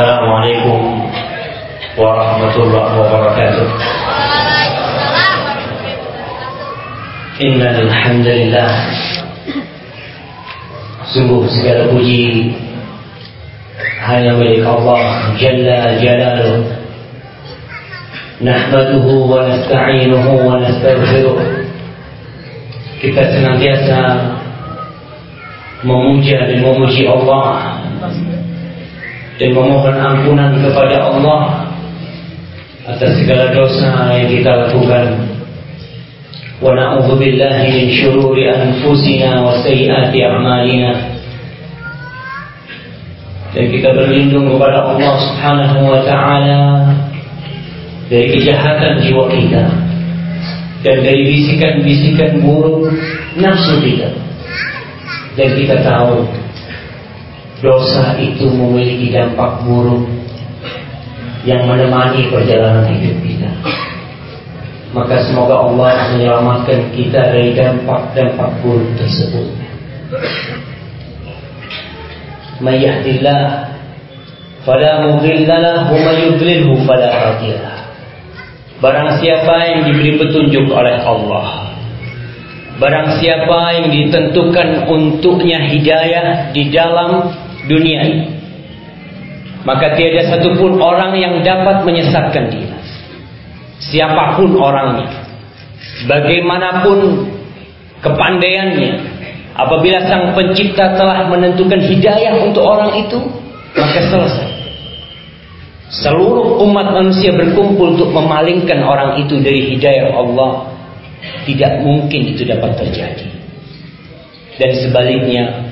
السلام عليكم ورحمة الله وبركاته إن الحمد لله Sungguh segala puji hanya milik Allah Jalla Jalaluh. Nahmaduhu wa nasta'inuhu wa nastaghfiruh. Kita senantiasa memuja dan memuji Allah dan memohon ampunan kepada Allah atas segala dosa yang kita lakukan. Wa na'udzu billahi min syururi anfusina wa sayyiati a'malina. Dan kita berlindung kepada Allah Subhanahu wa taala dari kejahatan jiwa kita dan dari bisikan-bisikan buruk nafsu kita. Dan kita tahu dosa itu memiliki dampak buruk yang menemani perjalanan hidup kita. Maka semoga Allah menyelamatkan kita dari dampak-dampak buruk tersebut. Mayyahdillah fala mudhillalah wa may yudlilhu fala hadiyalah. Barang siapa yang diberi petunjuk oleh Allah Barang siapa yang ditentukan untuknya hidayah di dalam dunia ini. Maka tiada satupun orang yang dapat menyesatkan dia. Siapa pun orangnya. Bagaimanapun kepandaiannya. Apabila sang pencipta telah menentukan hidayah untuk orang itu maka selesai. Seluruh umat manusia berkumpul untuk memalingkan orang itu dari hidayah Allah. Tidak mungkin itu dapat terjadi. Dan sebaliknya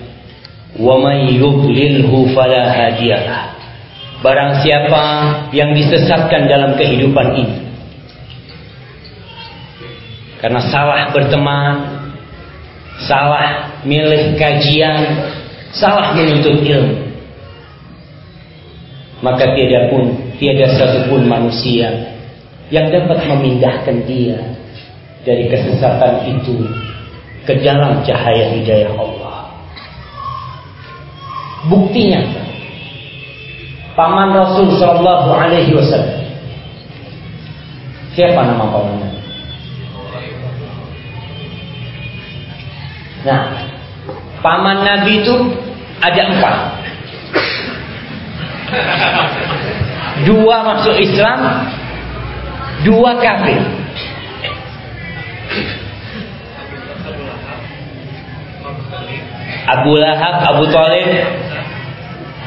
wa may yudlilhu fala hadiyalah barang siapa yang disesatkan dalam kehidupan ini karena salah berteman salah milih kajian salah menuntut ilmu maka tiada pun tiada satupun manusia yang dapat memindahkan dia dari kesesatan itu ke dalam cahaya hidayah Allah Buktinya paman Rasul Shallallahu Alaihi Wasallam. Siapa nama pamannya? Nah, paman Nabi itu ada empat. Dua masuk Islam, dua kafir. Abu Lahab, Abu Talib,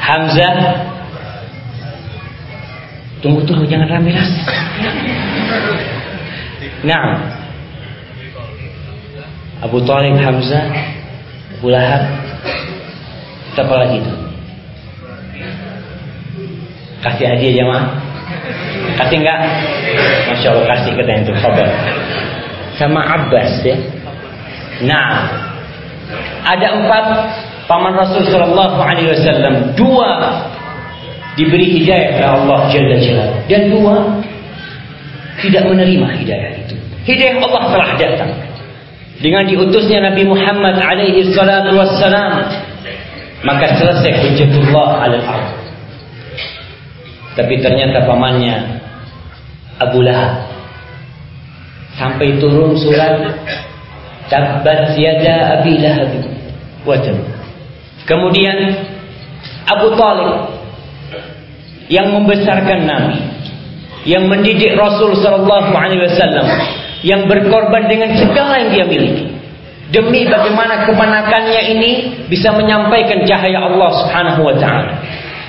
Hamzah. Tunggu tunggu jangan rame rame. Nah Abu Talib Hamzah Abu Lahab. Siapa lagi itu? Kasih hadiah jamaah. Kasih enggak? Masya Allah kasih kita itu kabar Sama Abbas ya. Nah Ada empat paman Rasul Shallallahu Alaihi Wasallam dua diberi hidayah oleh Allah Jalla Jalla dan dua tidak menerima hidayah itu. Hidayah Allah telah datang dengan diutusnya Nabi Muhammad alaihi salatu wassalam maka selesai hujjatullah alal ard. Tapi ternyata pamannya Abu Lahab sampai turun surat Tabbat yada Abi Lahab wa Kemudian Abu Talib yang membesarkan Nabi, yang mendidik Rasul Sallallahu Alaihi Wasallam, yang berkorban dengan segala yang dia miliki demi bagaimana kemenakannya ini bisa menyampaikan cahaya Allah Subhanahu Wa Taala.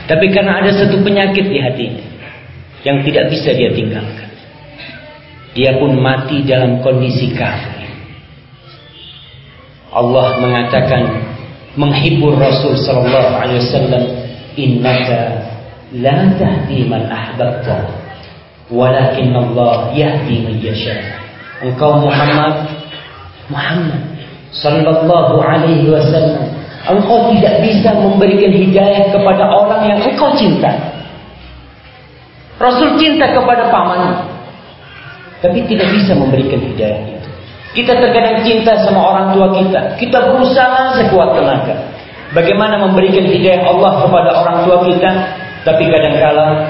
Tapi karena ada satu penyakit di hatinya yang tidak bisa dia tinggalkan, dia pun mati dalam kondisi kafir. Allah mengatakan menghibur Rasul sallallahu alaihi wasallam innaka la tahdi man ahbabta walakin Allah yahdi man yasha. Engkau Muhammad Muhammad sallallahu alaihi wasallam engkau tidak bisa memberikan hidayah kepada orang yang engkau cinta. Rasul cinta kepada pamannya tapi tidak bisa memberikan hidayah kita terkadang cinta sama orang tua kita. Kita berusaha sekuat tenaga. Bagaimana memberikan hidayah Allah kepada orang tua kita. Tapi kadangkala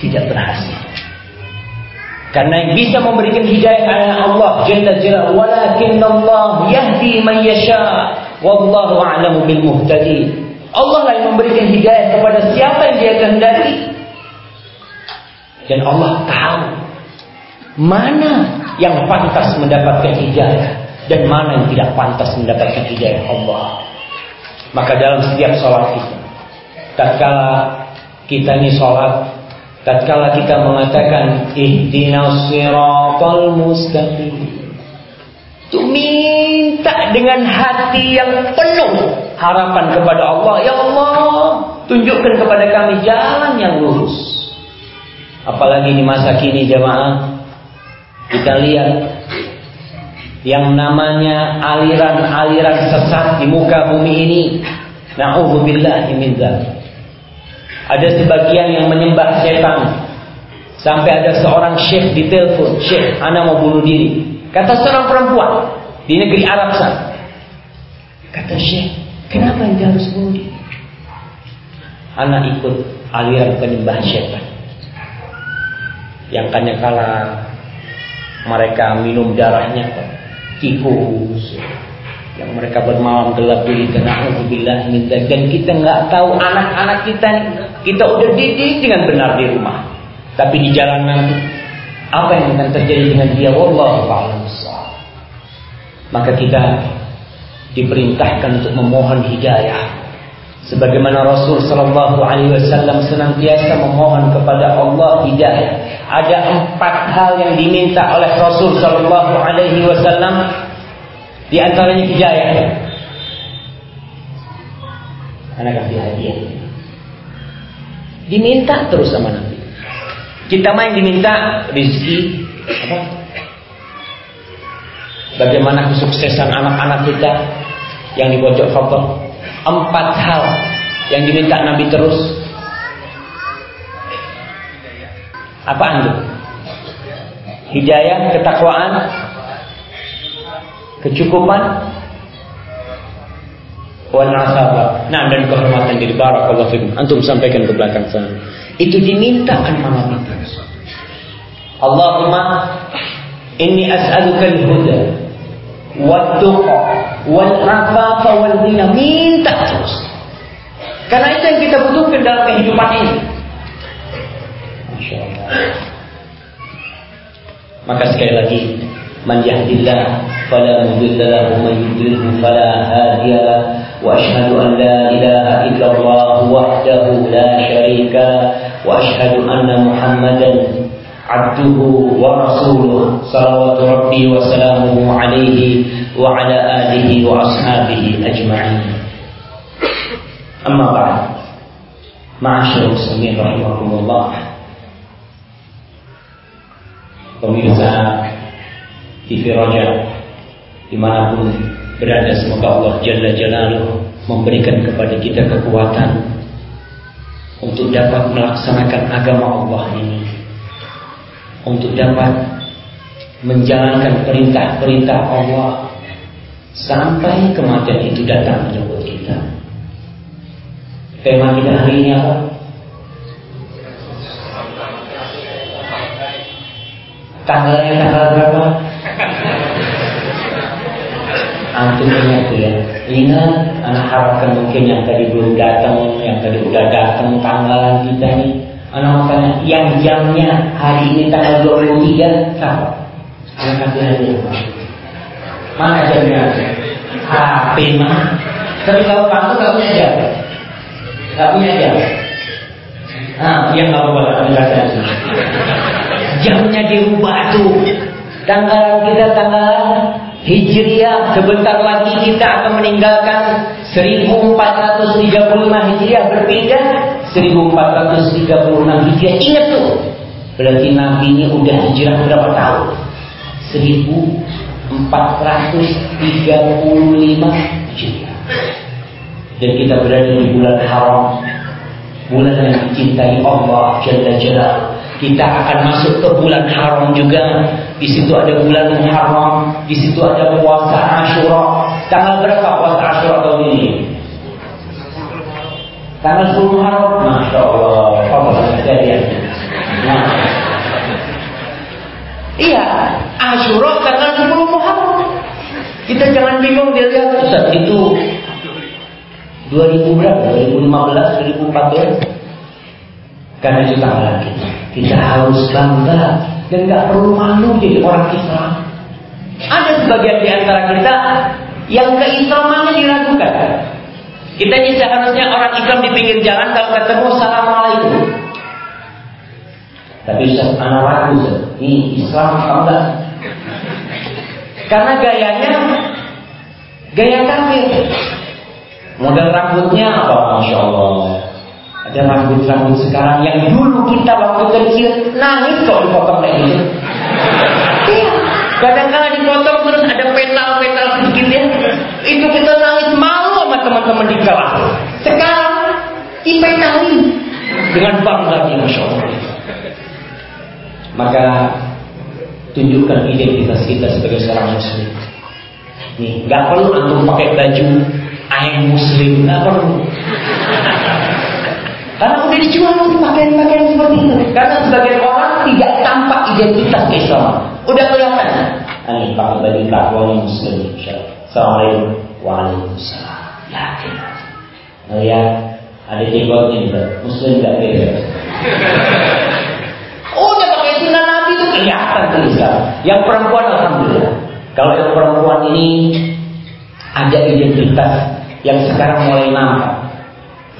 tidak berhasil. Karena yang bisa memberikan hidayah adalah Allah Jalla Jalla. Walakin Allah yahdi man yasha. Wallahu a'lamu bil muhtadi. Allah lah yang memberikan hidayah kepada siapa yang dia kehendaki. Dan Allah tahu mana yang pantas mendapatkan hidayah dan mana yang tidak pantas mendapatkan hidayah Allah. Maka dalam setiap sholat kita, tatkala kita ini sholat, tatkala kita mengatakan ihdinas mustaqim, itu minta dengan hati yang penuh harapan kepada Allah. Ya Allah, tunjukkan kepada kami jalan yang lurus. Apalagi di masa kini jemaah, kita lihat yang namanya aliran-aliran sesat di muka bumi ini. Na'udzubillahi min Ada sebagian yang menyembah setan. Sampai ada seorang syekh di telepon, "Syekh, ana mau bunuh diri." Kata seorang perempuan di negeri Arab sana. Kata syekh, "Kenapa ente harus bunuh diri?" Anak ikut aliran penyembah setan. Yang kanya kala mereka minum darahnya tikus. Yang mereka bermalam gelap di na'udzubillah min dan kita nggak tahu anak-anak kita kita udah didik dengan benar di rumah. Tapi di jalanan apa yang akan terjadi dengan dia? Wallahu a'lam maka kita diperintahkan untuk memohon hidayah sebagaimana Rasul sallallahu alaihi wasallam senantiasa memohon kepada Allah hidayah ada empat hal yang diminta oleh Rasul Shallallahu Alaihi Wasallam di antaranya hidayah. Anak kasih hadiah. Diminta terus sama Nabi. Kita main diminta rezeki apa? Bagaimana kesuksesan anak-anak kita yang di pojok koper? Empat hal yang diminta Nabi terus Apa itu? Hidayah, ketakwaan, kecukupan, wal asabah. Nah, dan kehormatan diri barakallahu fikum. Antum sampaikan ke belakang sana. Itu diminta kan malam itu. Allahumma inni as'aluka al-huda wat-tuqa wal-afafa wal-ghina. Minta terus. Karena itu yang kita butuhkan dalam kehidupan ini. Maka sekali lagi Man yahdillah fala mudilla man fala hadiya wa ashhadu an la ilaha illallah wahdahu la syarika wa ashhadu anna Muhammadan abduhu wa rasuluh salawatu rabbi wa salamuhu alaihi wa ala alihi wa ashabihi ajma'in. Amma ba'd. Ma'asyar muslimin rahimakumullah. Pemirsa TV Roja di mana pun berada semoga Allah Jalla Jalaluh memberikan kepada kita kekuatan untuk dapat melaksanakan agama Allah ini untuk dapat menjalankan perintah-perintah Allah sampai kematian itu datang menyebut kita. Tema kita hari ini apa? Tanggalnya tanggal berapa? Antum ingat ya. Ingat anak harapkan mungkin yang tadi belum datang, yang tadi udah datang tanggalan kita nih. Anak makanya yang jamnya hari ini tanggal 23 siapa? Anak kasih hadiah. Mana jamnya? HP mah. Tapi kalau kamu gak punya jam, gak punya jam. Nah, yang nggak boleh kami kasih jamnya dirubah tuh. Tanggal kita tanggal Hijriah sebentar lagi kita akan meninggalkan 1435 Hijriah berpindah 1436 Hijriah ingat tuh. Berarti Nabi ini udah hijrah berapa tahun? 1435 Hijriah dan kita berada di bulan haram. Bulan yang dicintai Allah Jalla Jalla kita akan masuk ke bulan haram juga. Di situ ada bulan haram, di situ ada puasa Ashura. Tanggal berapa puasa Ashura tahun ini? Tanggal 10 Muharram, Masya Allah, Allah kejadian. Nah, iya, Ashura tanggal 10 Muharram. Kita jangan bingung dia lihat Ustaz itu 2000 berapa? 2015, 2014. Karena itu tanggal kita. Kita harus bangga dan nggak perlu malu jadi orang Islam. Ada sebagian di antara kita yang keislamannya diragukan. Kita ini seharusnya orang Islam di pinggir jalan kalau ketemu Assalamualaikum. Tapi Ustaz, anak ragu Ini Islam apa enggak? Karena gayanya Gaya kafir Model rambutnya apa? Masya Allah Ada rambut-rambut sekarang Yang dulu kita waktu kecil Nangis kalau dipotong kayak gitu Iya Kadang-kadang dipotong terus ada petal-petal sedikit ya Itu kita nangis di kelas. Sekarang dipetalin dengan bangga di Masya Allah. Maka tunjukkan identitas kita sebagai seorang muslim. Nih, nggak perlu antum pakai baju ayam muslim, nggak perlu. Karena udah dijual pakaian-pakaian seperti itu. Karena sebagian orang tidak tampak identitas Islam. Udah kelihatan. Ini pakai baju takwa muslim. Assalamualaikum. Waalaikumsalam. Yakin. Melihat ada jenggotnya juga. Muslim gak beda. Oh, dia pakai sunnah Nabi itu kelihatan tuh Islam. Yang perempuan alhamdulillah. Kalau yang perempuan ini ada identitas yang sekarang mulai nampak.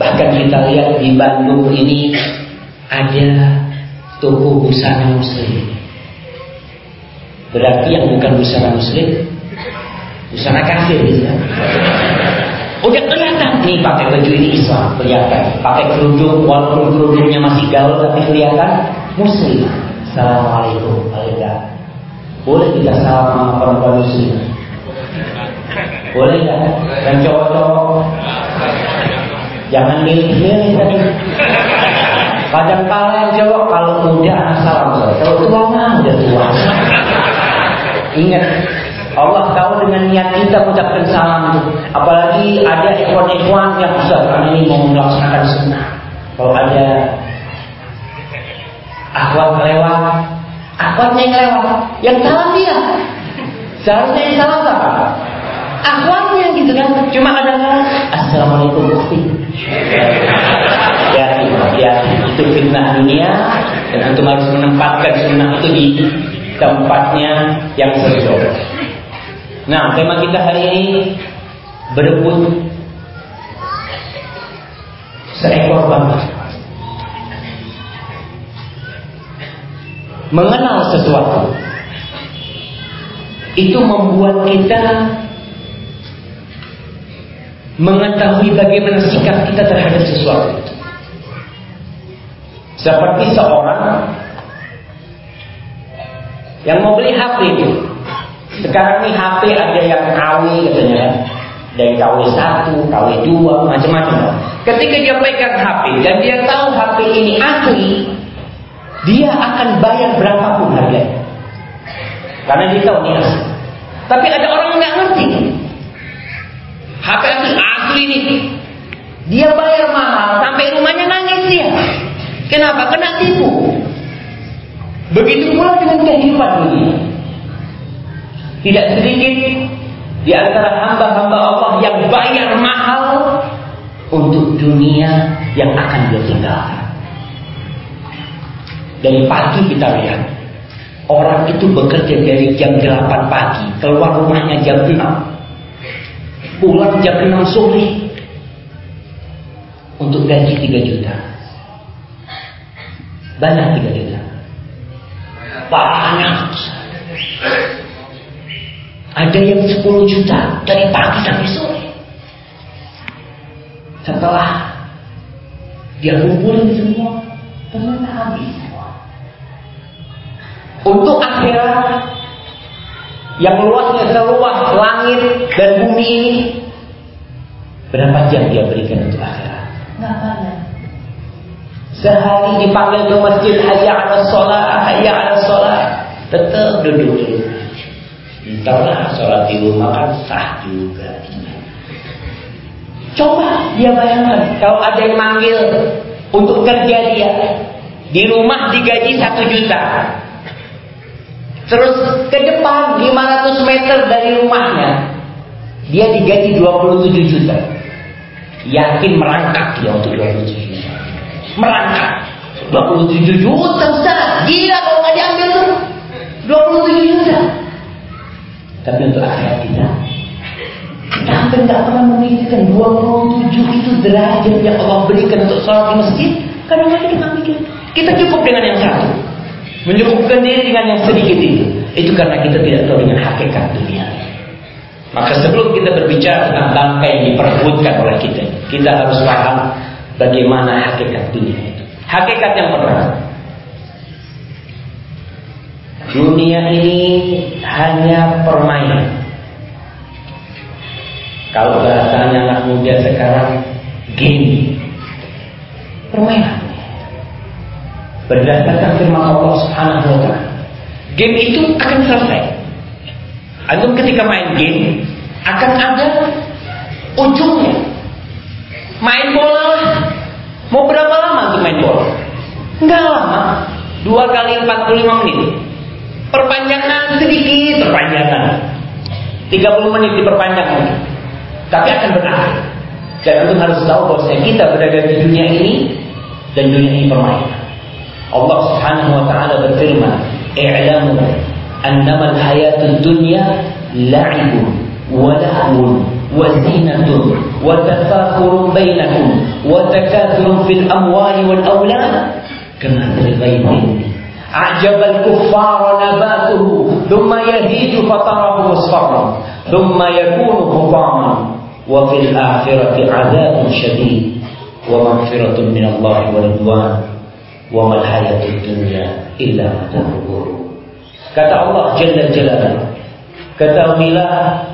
Bahkan kita lihat di Bandung ini ada toko busana muslim. Berarti yang bukan busana muslim, busana kafir gitu. Udah kelihatan nih pakai baju ini Islam kelihatan. Pakai kerudung walaupun kerudungnya masih gaul tapi kelihatan Muslim. Assalamualaikum Alaikum. Boleh kita salam sama perempuan Muslim? Boleh kan? Dan cowok-cowok Jangan milih-milih tadi. Padang yang cowok kalau muda salam Kalau tua mah udah tua. Ingat Allah tahu dengan niat kita mengucapkan salam itu. Apalagi ada ikhwan-ikhwan yang besar kami ini mau melaksanakan sunnah. Kalau ada akhwat lewat, akhwatnya yang lewat, yang salam dia. Seharusnya yang salam siapa? Akhwatnya gitu kan. Cuma ada Assalamualaikum Bukti. Ya, ya, itu fitnah dunia dan antum harus menempatkan sunnah itu di tempatnya yang sesuai. Nah, tema kita hari ini berebut seekor bangsa. Mengenal sesuatu itu membuat kita mengetahui bagaimana sikap kita terhadap sesuatu Seperti seorang yang mau beli HP itu. Sekarang nih HP ada yang KW katanya kan. Yang KW 1, KW 2, macam-macam. Ketika dia pegang HP dan dia tahu HP ini asli, dia akan bayar berapapun harganya. Karena dia tahu ini asli. Tapi ada orang nggak ngerti. HP asli asli nih. Dia bayar mahal sampai rumahnya nangis dia. Kenapa? Kena tipu. Begitu pula dengan kehidupan dunia. Tidak sedikit di antara hamba-hamba Allah yang bayar mahal untuk dunia yang akan dia tinggalkan. Dari pagi kita lihat Orang itu bekerja dari jam 8 pagi Keluar rumahnya jam 6 Pulang jam 6 sore Untuk gaji 3 juta. Banyak 3 juta. Banyak ada yang 10 juta dari pagi sampai sore. Setelah dia kumpulin semua, ternyata habis semua. Untuk akhirat yang luasnya seluas langit dan bumi ini, berapa jam dia berikan untuk akhirat? Nggak banyak. Sehari dipanggil ke masjid, hayya ala sholat, hayya ala sholat. Tetap duduk dulu. Entahlah sholat di rumah kan sah juga. Coba dia bayangkan kalau ada yang manggil untuk kerja dia di rumah digaji satu juta. Terus ke depan 500 meter dari rumahnya dia digaji 27 juta. Yakin merangkak dia untuk 27 juta. Merangkak. 27 juta Ustaz. Gila kalau nggak diambil tuh. 27 juta. Tapi untuk akhirat kita Sampai nggak pernah memikirkan 27 itu derajat yang Allah berikan untuk sholat di masjid. Kadang-kadang kita mikir, kita cukup dengan yang satu. Menyukupkan diri dengan yang sedikit itu. Itu karena kita tidak tahu dengan hakikat dunia. Maka sebelum kita berbicara tentang bangkai yang diperbutkan oleh kita, kita harus paham bagaimana hakikat dunia itu. Hakikat yang pertama, dunia ini hanya permainan. Kalau bahasanya anak muda sekarang game permainan. Berdasarkan firman Allah Subhanahu wa taala. Game itu akan selesai. Antum ketika main game akan ada ujungnya. Main bola lah. Mau berapa lama untuk main bola? Enggak lama. Dua kali 45 menit. Perpanjangan sedikit perpanjangan. 30 menit diperpanjang lagi tapi akan berakhir. Dan antum harus tahu bahwa kita berada di dunia ini dan dunia ini permainan. Allah Subhanahu wa taala berfirman, "I'lamu annama al-hayatud dunya la'ibun wa lahwun wa zinatun wa tafakhurun bainakum wa takathurun fil amwali wal Ajabal kufar nabatuhu Thumma yahiju fatarahu musfarra Thumma yakunu hutaman Wa fil akhirati azabun syadid Wa maghfiratun min Allah wa ridwan Wa mal hayatud dunya illa matahubur Kata Allah Jalla Kata Ketahuilah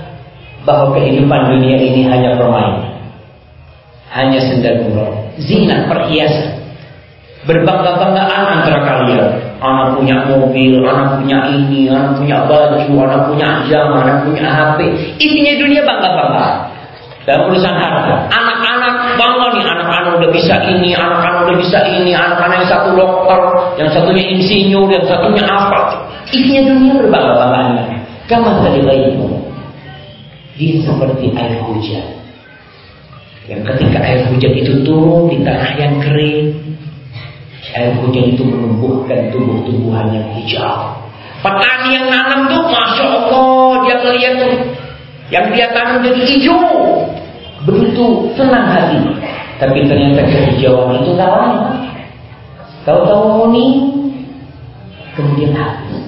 bahwa kehidupan dunia ini hanya permainan Hanya senda gurau Zina, perhiasan Berbangga-banggaan antara kalian. Anak punya mobil, anak punya ini, anak punya baju, anak punya jam, anak punya HP Intinya dunia bangga-banggaan dalam urusan harta. Anak-anak bangga nih, anak-anak udah bisa ini, anak-anak udah bisa ini, anak-anak yang satu dokter, yang satunya insinyur, yang satunya apa. Isinya dunia berbangga-banggaan. Kamu tadi bayimu. Dia seperti air hujan. Yang ketika air hujan itu turun di tanah yang kering, air hujan itu menumbuhkan tumbuh-tumbuhan yang hijau. Petani yang nanam tuh, masya Allah, dia melihat tuh yang dia tanam jadi hijau. Begitu senang hati. Tapi ternyata kehijauan itu tak lama. Tahu-tahu muni, kemudian habis.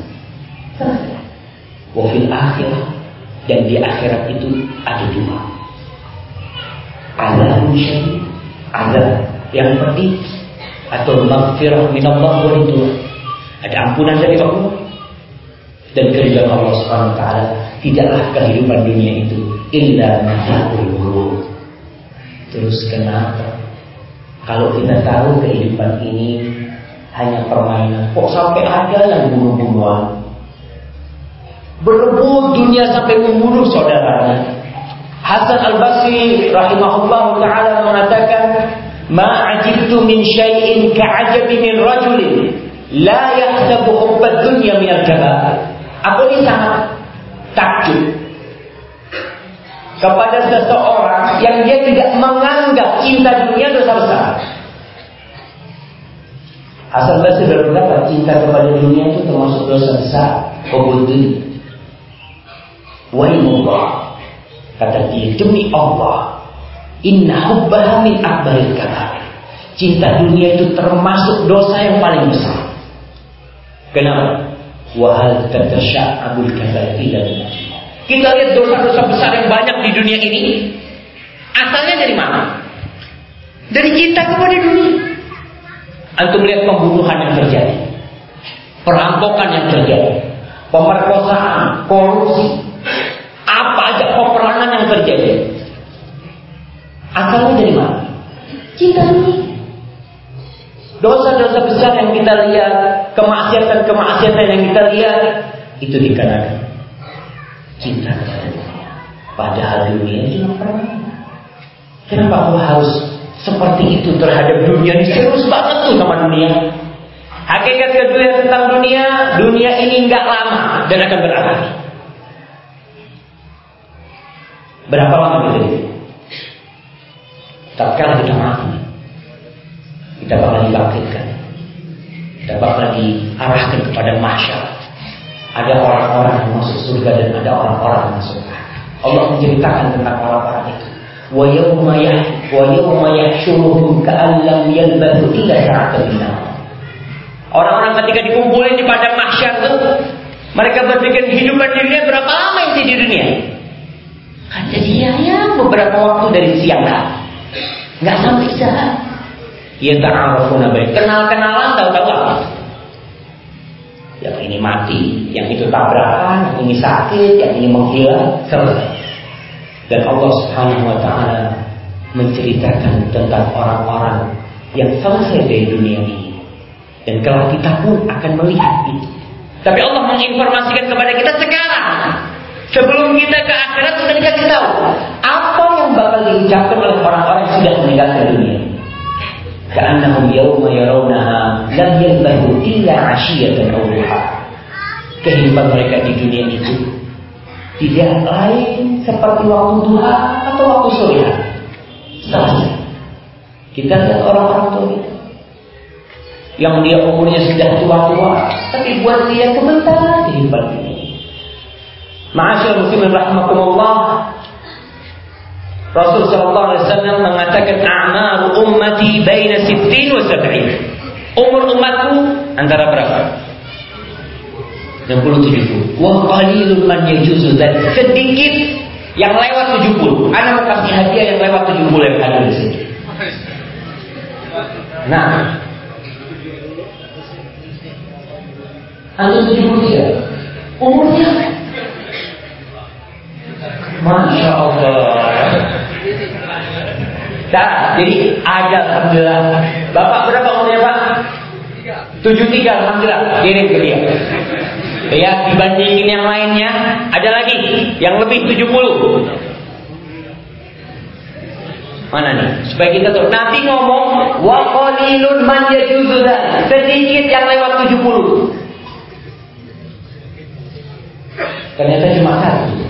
Wafil akhir dan di akhirat itu ada dua. Ada syadid, ada yang pedih atau maghfirah minallah wa ridwan. Ada ampunan dari Allah dan keridhaan Allah Subhanahu wa taala tidaklah kehidupan dunia itu illa mata'ul Terus kenapa? Kalau kita tahu kehidupan ini hanya permainan, kok sampai ada yang bunuh-bunuhan? Berebut dunia sampai membunuh saudaranya. Hasan Al-Basri rahimahullah taala mengatakan, "Ma ajibtu min syai'in ka'ajabi min rajulin la yahsabu hubbad dunya min al-kabair." Aku ini sangat takjub kepada seseorang yang dia tidak menganggap cinta dunia dosa besar. Hasan Basri berpendapat cinta kepada dunia itu termasuk dosa besar. Hubudun. Waimullah. Kata dia, demi Allah. Inna hubbaha min akbaril kabar. Cinta dunia itu termasuk dosa yang paling besar. Kenapa? Wahal abul kabair kita lihat dosa-dosa besar yang banyak di dunia ini. Asalnya dari mana? Dari cinta kepada dunia. Antum melihat pembunuhan yang terjadi. Perampokan yang terjadi. Pemerkosaan, korupsi. Apa aja peperangan yang terjadi. Asalnya dari mana? Cinta dunia. Dosa-dosa besar yang kita lihat, kemaksiatan-kemaksiatan yang kita lihat, itu dikarenakan cinta kepada dunia. Padahal dunia permainan. Kenapa Allah harus seperti itu terhadap dunia ini? Serius banget tuh sama dunia. Hakikat kedua tentang dunia, dunia ini nggak lama dan akan berakhir. Berapa lama gitu? Tatkala kita mati, kita bakal dibangkitkan. Kita bakal diarahkan kepada masyarakat. Ada orang-orang yang masuk surga dan ada orang-orang yang masuk neraka. Allah menceritakan tentang orang-orang itu. Wa yawma yah wa yawma yahsyuruhum ka'an lam yalbathu illa sa'atan Orang-orang ketika dikumpulin di padang mahsyar itu mereka berpikir kehidupan dunia berapa lama itu di dunia? Kata dia ya beberapa waktu dari siang hari. Nggak sampai sehari. Ya ta'arufuna baik. Kenal-kenalan tahu-tahu apa? Yang ini mati, yang itu tabrakan, yang ini sakit, yang ini menghilang, selesai. Dan Allah Subhanahu wa taala menceritakan tentang orang-orang yang selesai dari dunia ini. Dan kalau kita pun akan melihat itu. Tapi Allah menginformasikan kepada kita sekarang. Sebelum kita ke akhirat sudah dikasih tahu apa yang bakal diucapkan oleh orang-orang yang sudah meninggalkan dunia. Ka'annahum yawma yarawnaha lam yalbahu illa 'ashiyatan aw Kehidupan mereka di dunia itu tidak lain seperti waktu duha atau waktu sore Selesai. Kita lihat orang-orang tua kita yang dia umurnya sudah tua-tua, tapi buat dia sebentar kehidupan ini. Ma'asyar muslimin rahimakumullah. Rasul sallallahu alaihi wasallam mengatakan a'maru ummati baina 60 wa 70. Umur umatku antara berapa? 60 70. Wa qalilun man yajuzu sedikit yang lewat 70. Ana mau kasih hadiah yang lewat 70 yang ada di sini. Nah, Antum 73 Umurnya Masya Allah Nah, jadi ada Alhamdulillah Bapak berapa umurnya Pak? 73 Alhamdulillah Kirim ke dia Ya, dibandingin yang lainnya, ada lagi yang lebih 70. Mana nih? Supaya kita tahu. Nanti ngomong wa qalilun man Sedikit yang lewat 70. Ternyata cuma satu.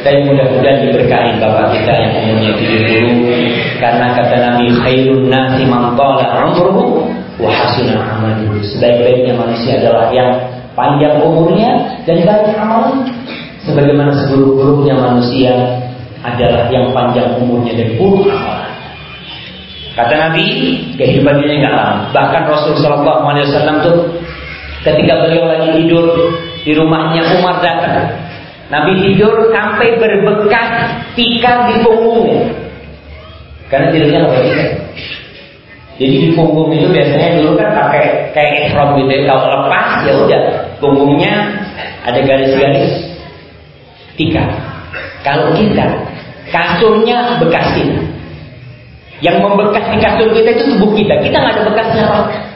Tapi mudah-mudahan diberkahi Bapak kita yang umurnya 70 karena kata Nabi khairun nasi man tala umruhu wa hasuna amaluhu. Sebaik-baiknya manusia adalah yang panjang umurnya dan banyak amalan. Sebagaimana seburuk-buruknya manusia adalah yang panjang umurnya dan buruk amalan. Kata Nabi, kehidupan dunia enggak lama. Bahkan Rasulullah SAW tuh ketika beliau lagi tidur di rumahnya Umar datang Nabi tidur sampai berbekas tikar di punggungnya. Karena tidurnya nggak pakai Jadi di punggung itu biasanya dulu kan pakai kayak ihram gitu ya. Kalau lepas ya udah punggungnya ada garis-garis tikar. Kalau kita kasurnya bekas kita. Yang membekas di kasur kita itu tubuh kita. Kita nggak ada bekasnya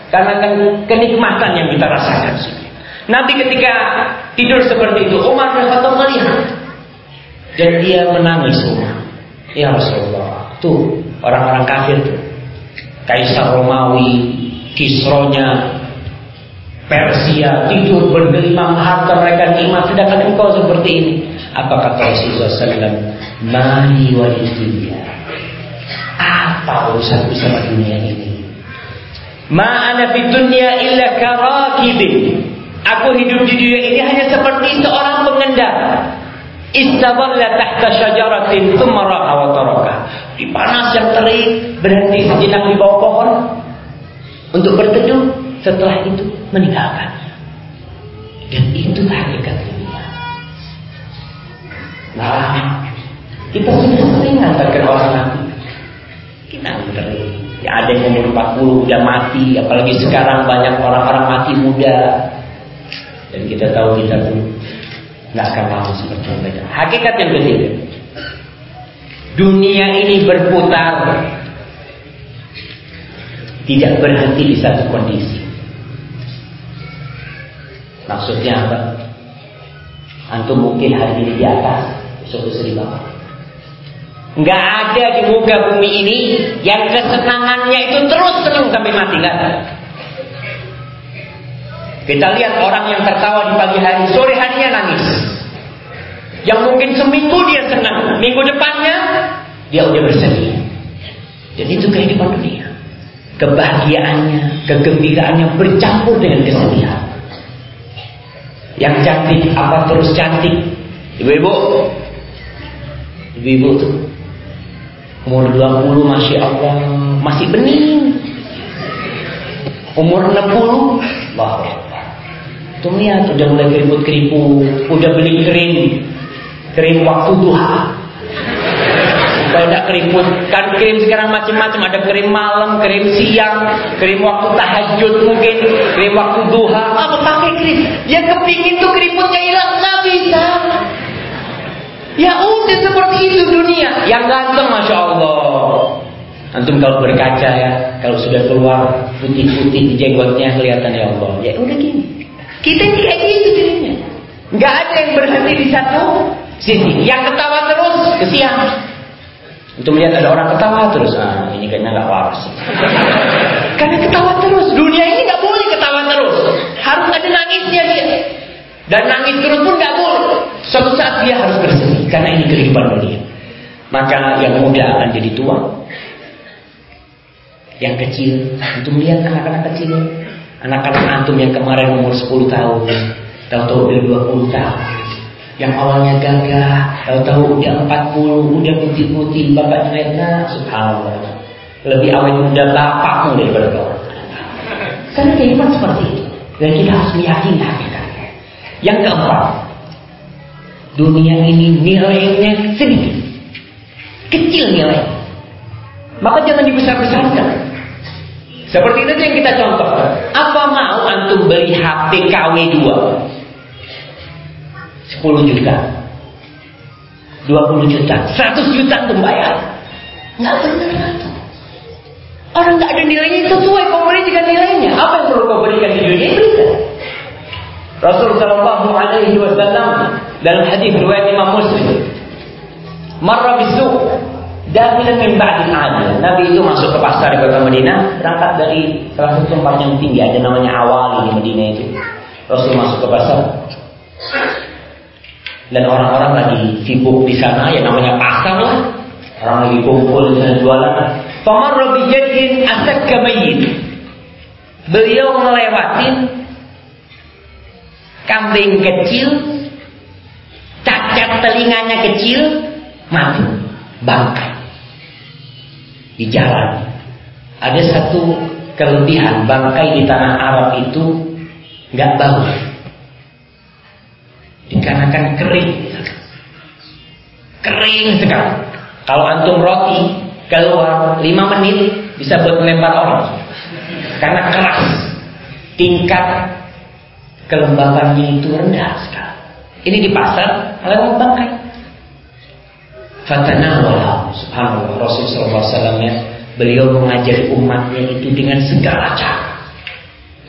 karena kan kenikmatan yang kita rasakan. Nabi ketika tidur seperti itu, Umar bin Khattab melihat dan dia menangis Umar. Ya Rasulullah, tuh orang-orang kafir tuh. Kaisar Romawi, Kisronya, Persia tidur bergelimang harta mereka nikmat sedangkan engkau seperti ini. Apa kata Rasulullah SAW? Mali walid dunia. Apa urusan sama dunia ini? Ma ana fid dunya illa karakibin Aku hidup di dunia ini hanya seperti seorang pengendara. Istadalla tahta syajaratin thumma raha wa taraka. Di panas yang terik berhenti sejenak di bawah pohon untuk berteduh, setelah itu meninggalkan. Dan itu hakikat dunia. Nah, kita sudah sering ngantarkan orang mati. Kita nganterin. Ya ada yang umur 40 udah mati, apalagi sekarang banyak orang-orang mati muda. Dan kita tahu kita pun nggak akan lama seperti mereka. Hakikat yang ketiga, dunia ini berputar, tidak berhenti di satu kondisi. Maksudnya apa? Antum mungkin hari ini di atas, besok bisa di bawah. Nggak ada di muka bumi ini yang kesenangannya itu terus senang sampai mati nggak ada. Kita lihat orang yang tertawa di pagi hari, sore harinya nangis. Yang mungkin seminggu dia senang, minggu depannya dia udah bersedih. Dan itu kehidupan dunia. Kebahagiaannya, kegembiraannya bercampur dengan kesedihan. Yang cantik apa terus cantik? Ibu-ibu, ibu-ibu tuh Umur 20 Masya Allah Masih bening Umur 60 Wah Tuh lihat udah mulai keriput-keriput Udah beli krim Krim waktu duha Kalau tidak keriput Kan krim sekarang macam-macam Ada krim malam, krim siang Krim waktu tahajud mungkin Krim waktu duha Apa pakai krim Ya kepingin tuh keriputnya hilang Nggak bisa Ya udah seperti itu dunia. Yang ganteng Masya Allah. Antum kalau berkaca ya, kalau sudah keluar putih-putih di jenggotnya kelihatan ya Allah. Ya udah gini. Kita ini kayak gitu dirinya. Gak ada yang berhenti di satu sisi. Yang ketawa terus kesian. Untuk melihat ada orang ketawa terus, ah ini kayaknya nggak waras. Karena ketawa terus, dunia ini nggak boleh ketawa terus. Harus ada nangisnya dia. Dan nangis terus pun nggak boleh. Suatu saat dia harus bersedih karena ini kehidupan dunia. Maka yang muda akan jadi tua. Yang kecil, untuk melihat anak-anak kecil, anak-anak antum yang kemarin umur 10 tahun, tahu-tahu udah 20 tahun. Yang awalnya gagah, tahu-tahu udah 40, udah putih-putih, bapak nah, subhanallah. Lebih awet muda bapakmu daripada kau. Karena kehidupan seperti itu. Dan kita harus meyakini hakikat. Yang keempat, dunia ini nilainya sedikit. Kecil nilai. Maka jangan dibesar-besarkan. Seperti itu yang kita contoh. Apa mau antum beli HP KW 2? 10 juta. 20 juta. 100 juta antum bayar. Nggak benar itu. Orang nggak ada nilainya sesuai kau beri dengan nilainya. Apa yang perlu kau berikan di dunia? Berikan. Rasul Shallallahu Alaihi Wasallam dalam hadis riwayat Imam Muslim, marra bisu dakhilan min ba'dil adil. Nabi itu masuk ke pasar di kota Madinah, berangkat dari salah satu tempat yang tinggi, ada namanya Awali di Madinah itu. Rasul masuk ke pasar, dan orang-orang lagi sibuk di sana, ya namanya pasar lah. Orang lagi kumpul di sana jualan. Famarra bijadin asak kamayid. Beliau melewatin kambing kecil, cacat telinganya kecil, mati, bangkai di jalan. Ada satu kelebihan bangkai di tanah Arab itu nggak bau, dikarenakan kering, kering sekali. Kalau antum roti keluar 5 menit bisa buat melempar orang karena keras tingkat kelembabannya itu rendah sekali. Ini di pasar lewat bangkai. Fatanawala subhanallah Rasul SAW ya, beliau mengajari umatnya itu dengan segala cara.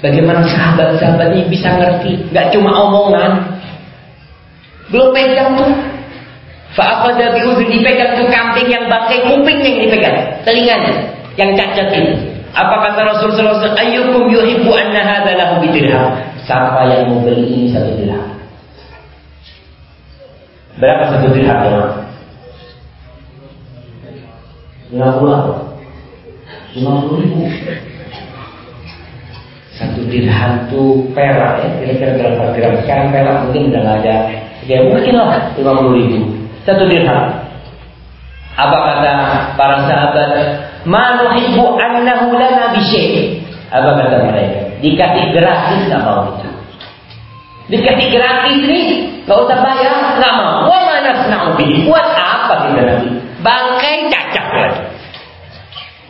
Bagaimana sahabat-sahabatnya bisa ngerti, nggak cuma omongan. Belum pegang tuh. Fa'aqada bi'udhu dipegang tuh kambing yang bangkai kupingnya yang dipegang, telinganya yang cacat itu. Apa kata Rasul SAW? Ayyukum yuhibbu anna hadha lahu bidirham. Siapa yang mau beli ini satu dirham? Berapa satu dirham ya? Lima puluh ribu. Satu dirham itu perak ya, kira-kira berapa gram? Sekarang perak mungkin udah nggak ada. Ya mungkin lah lima puluh ribu. Satu dirham. Apa kata para sahabat? Ma nuhibbu annahu lana bisyai. Apa kata mereka? Dikasih gratis nggak mau itu. Dikasih gratis nih, nggak usah bayar, nggak mau. Mana senaubi? Buat apa kita nanti? Bangkai cacat lagi.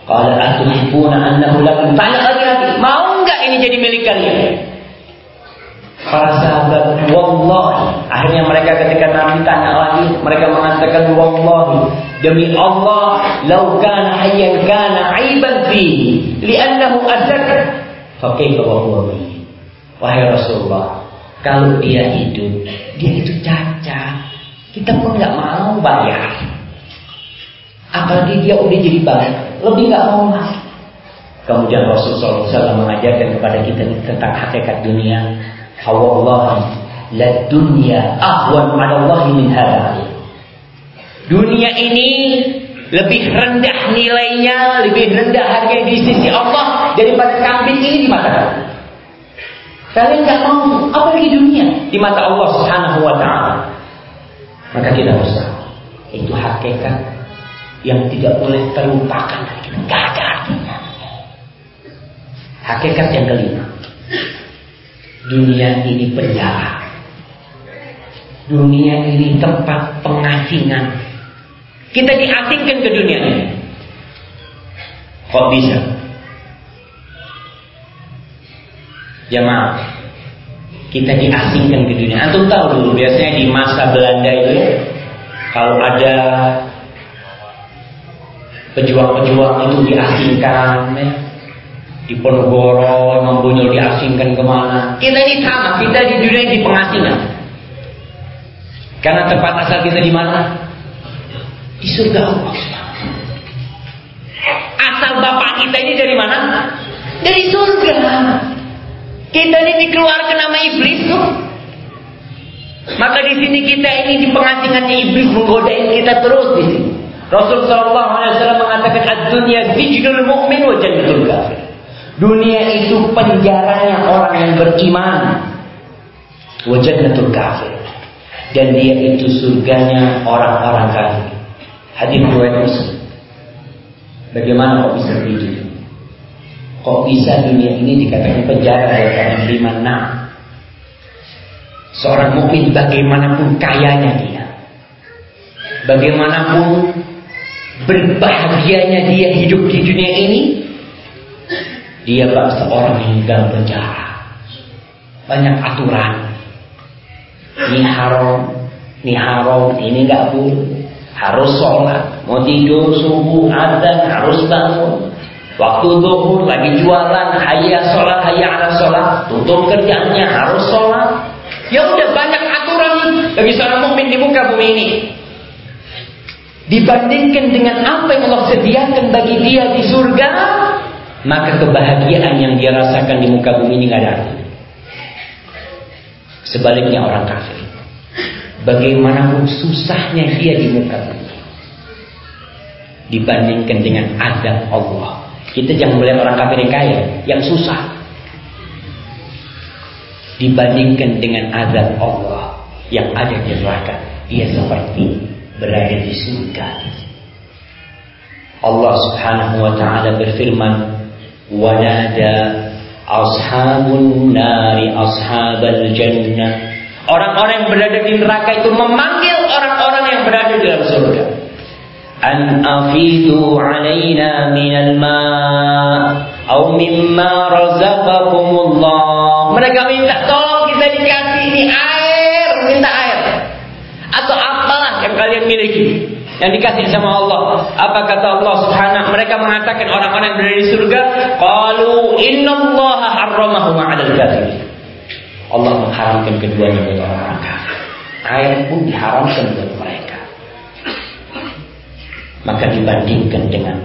Kalau atuhibuna annahu lakum tanya lagi lagi, mau nggak ini jadi milik kalian? Para sahabat, wallahi. Akhirnya mereka ketika Nabi tanya lagi, mereka mengatakan wallahi. Demi Allah, lau kana hayyan kana aiban fi, li'annahu azak. Fakaifa wa huwa Wahai Rasulullah, kalau dia hidup, dia itu cacat. Kita pun nggak mau bayar. Apalagi dia udah jadi baik, lebih nggak mau lagi. Kemudian Rasulullah SAW mengajarkan kepada kita tentang hakikat dunia. Allah la dunya ahwan ala Allah min Dunia ini lebih rendah nilainya, lebih rendah harga di sisi Allah daripada kambing ini di mata kalian. Kalian nggak mau apa lagi dunia di mata Allah Subhanahu wa taala. Maka kita harus tahu itu hakikat yang tidak boleh terlupakan dari kita. Gak. Hakikat yang kelima. Dunia ini penjara. Dunia ini tempat pengasingan. Kita diasingkan ke dunia ini. Kok bisa? Jamaah, kita diasingkan ke dunia. Antum tahu dulu biasanya di masa Belanda itu kalau ada pejuang-pejuang itu diasingkan ya di Ponorogo, Imam Bonjol diasingkan ke mana. Kita ini sama, kita di dunia di pengasingan. Karena tempat asal kita di mana? Di surga Allah. Asal bapak kita ini dari mana? Dari surga. Kita ini dikeluarkan nama iblis tuh. Maka di sini kita ini di pengasingannya iblis menggodain kita terus di sini. Rasulullah SAW mengatakan ad-dunya zijnul mu'min wa jannatul kafir. Dunia itu penjaranya orang yang beriman. Wajannatul kafir. Dan dia itu surganya orang-orang kafir. Hadis riwayat Muslim. Bagaimana kok bisa begitu? Kok bisa dunia ini dikatakan penjara karena lima enam? Seorang mukmin bagaimanapun kayanya dia, bagaimanapun berbahagianya dia hidup di dunia ini, dia bak seorang yang dalam penjara. Banyak aturan. Ini haram, ini haram, ini nggak boleh. Harus sholat, mau tidur subuh ada harus bangun. Waktu zuhur lagi jualan, hayya sholat, hayya ala sholat, tutup kerjanya harus sholat. Ya udah banyak aturan bagi seorang mukmin di muka bumi ini. Dibandingkan dengan apa yang Allah sediakan bagi dia di surga, maka kebahagiaan yang dia rasakan di muka bumi ini nggak ada artinya. Sebaliknya orang kafir, bagaimanapun susahnya dia di muka bumi, dibandingkan dengan adab Allah. Kita jangan melihat orang kafir yang kaya, yang susah. Dibandingkan dengan azab Allah yang ada di neraka, Ia seperti berada di surga. Allah Subhanahu wa taala berfirman, "Wa nada ashabun nari ashabal jannah." Orang-orang yang berada di neraka itu memanggil orang-orang yang berada di dalam surga. An afidu alaina minal ma au mimma razaqakumullah. Mereka minta tolong kita dikasih ini air, minta air. Atau apalah yang kalian miliki yang dikasih sama Allah. Apa kata Allah Subhanahu mereka mengatakan orang-orang di surga, qalu innallaha harramahu 'alal kafirin. Allah mengharamkan keduanya buat orang-orang kafir. Air pun diharamkan buat mereka. Maka dibandingkan dengan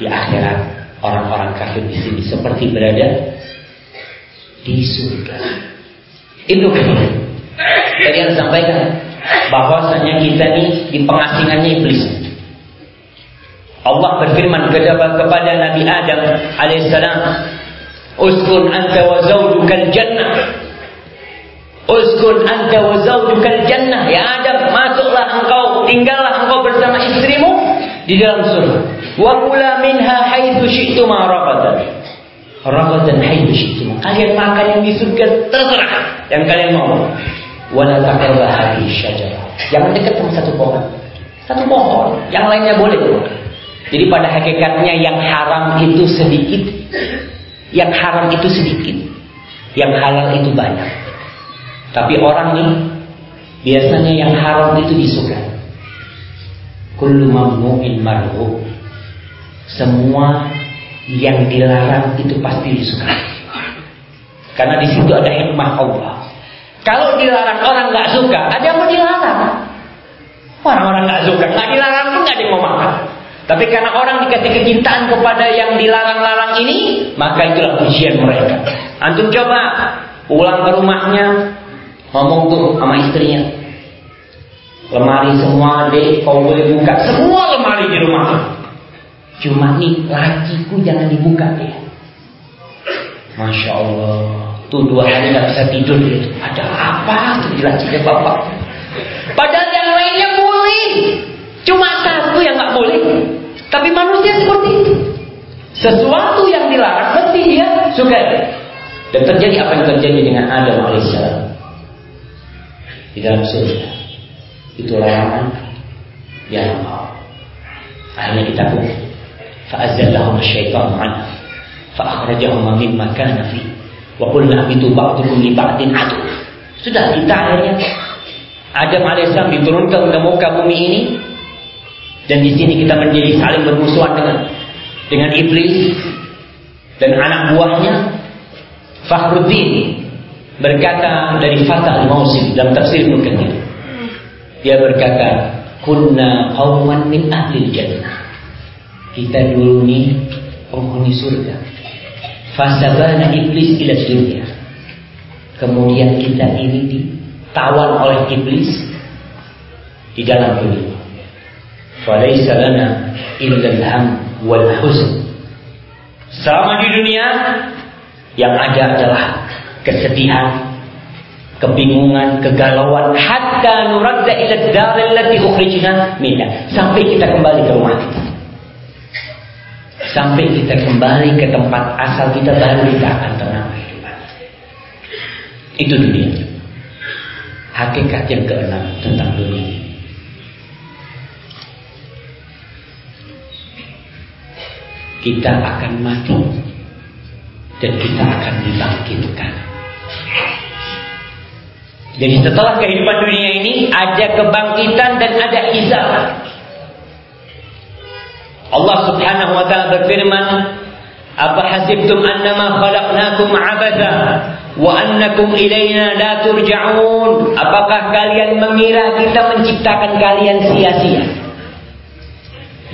di akhirat orang-orang kafir di sini seperti berada di surga. Itu Tadi yang sampaikan bahwasanya kita ini di pengasingannya iblis. Allah berfirman kepada Nabi Adam alaihissalam, "Uskun anta wa zawjukal jannah." Uskun anta wa zawjukal jannah. Ya Adam, masuklah engkau, tinggallah engkau bersama istrimu di dalam surga. Wa kula minha haitsu syi'tuma ragadan. Ragadan haitsu syi'tuma. Kalian makan yang di surga terserah yang kalian mau wala taqrabu hadhihi syajarah. Jangan dekat sama satu pohon. Satu pohon, yang lainnya boleh. Jadi pada hakikatnya yang haram itu sedikit. Yang haram itu sedikit. Yang halal itu banyak. Tapi orang nih biasanya yang haram itu disuka. Kullu mamnu'in marhu. Semua yang dilarang itu pasti disuka. Karena di situ ada hikmah Allah. Kalau dilarang orang nggak suka, ada yang mau dilarang. Orang-orang nggak suka, nggak dilarang pun nggak ada yang mau makan. Tapi karena orang dikasih kecintaan kepada yang dilarang-larang ini, maka itulah pujian mereka. Antum coba pulang ke rumahnya, ngomong tuh sama istrinya. Lemari semua deh, kau boleh buka semua lemari di rumah. Cuma nih laciku jangan dibuka ya. Masya Allah. Tuh dua hari nggak bisa tidur gitu. Ada apa tuh di lacinya bapak? Padahal yang lainnya boleh. Cuma satu yang nggak boleh. Tapi manusia seperti itu. Sesuatu yang dilarang mesti dia suka. Dan terjadi apa yang terjadi dengan Adam alaihissalam di dalam surga. Itu larangan yang akhirnya kita pun fa'azzallahum syaitan anhu fa'akhrajahum mimma kana fi. Wa qulna itu ba'dukum li ba'din adu. Sudah kita akhirnya Adam alaihissalam diturunkan ke muka bumi ini. Dan di sini kita menjadi saling bermusuhan dengan dengan iblis dan anak buahnya. Fakhruddin berkata dari Fatah al-Mausim dalam tafsir Ibnu Dia berkata, "Kunna qauman min ahli jannah." Kita dulu nih penghuni surga. Fasabana iblis ila dunia. Kemudian kita ini ditawan oleh iblis di dalam dunia. Falaysa lana illa al-ham wal huzn. Selama di dunia yang ada adalah kesedihan, kebingungan, kegalauan hatta nuradda ila dar allati ukhrijna minha sampai kita kembali ke rumah kita. Sampai kita kembali ke tempat asal kita baru kita akan tenang kehidupan. Itu dunia. Hakikat yang keenam tentang dunia. kita akan mati dan kita akan dibangkitkan. Jadi setelah kehidupan dunia ini ada kebangkitan dan ada hisab. Allah Subhanahu wa taala berfirman, "Apa hasibtum annama khalaqnakum abatha wa annakum ilaina la turja'un?" Apakah kalian mengira kita menciptakan kalian sia-sia?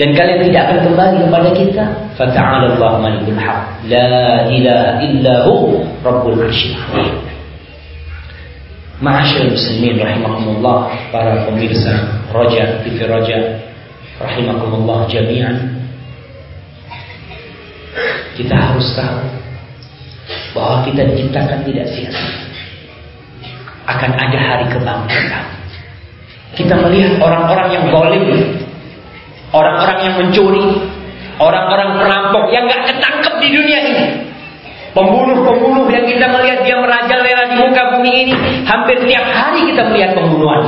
dan kalian tidak akan kembali kepada kita fata'ala Allah malikul haq la ilaha illa hu rabbul arsyil Ma'asyil muslimin rahimakumullah para pemirsa Raja TV Raja rahimakumullah jami'an. Kita harus tahu bahwa kita diciptakan tidak sia-sia akan ada hari kebangkitan. Kita melihat orang-orang yang zalim Orang-orang yang mencuri, orang-orang perampok yang nggak ketangkep di dunia ini. Pembunuh-pembunuh yang kita melihat dia merajalela di muka bumi ini, hampir tiap hari kita melihat pembunuhan.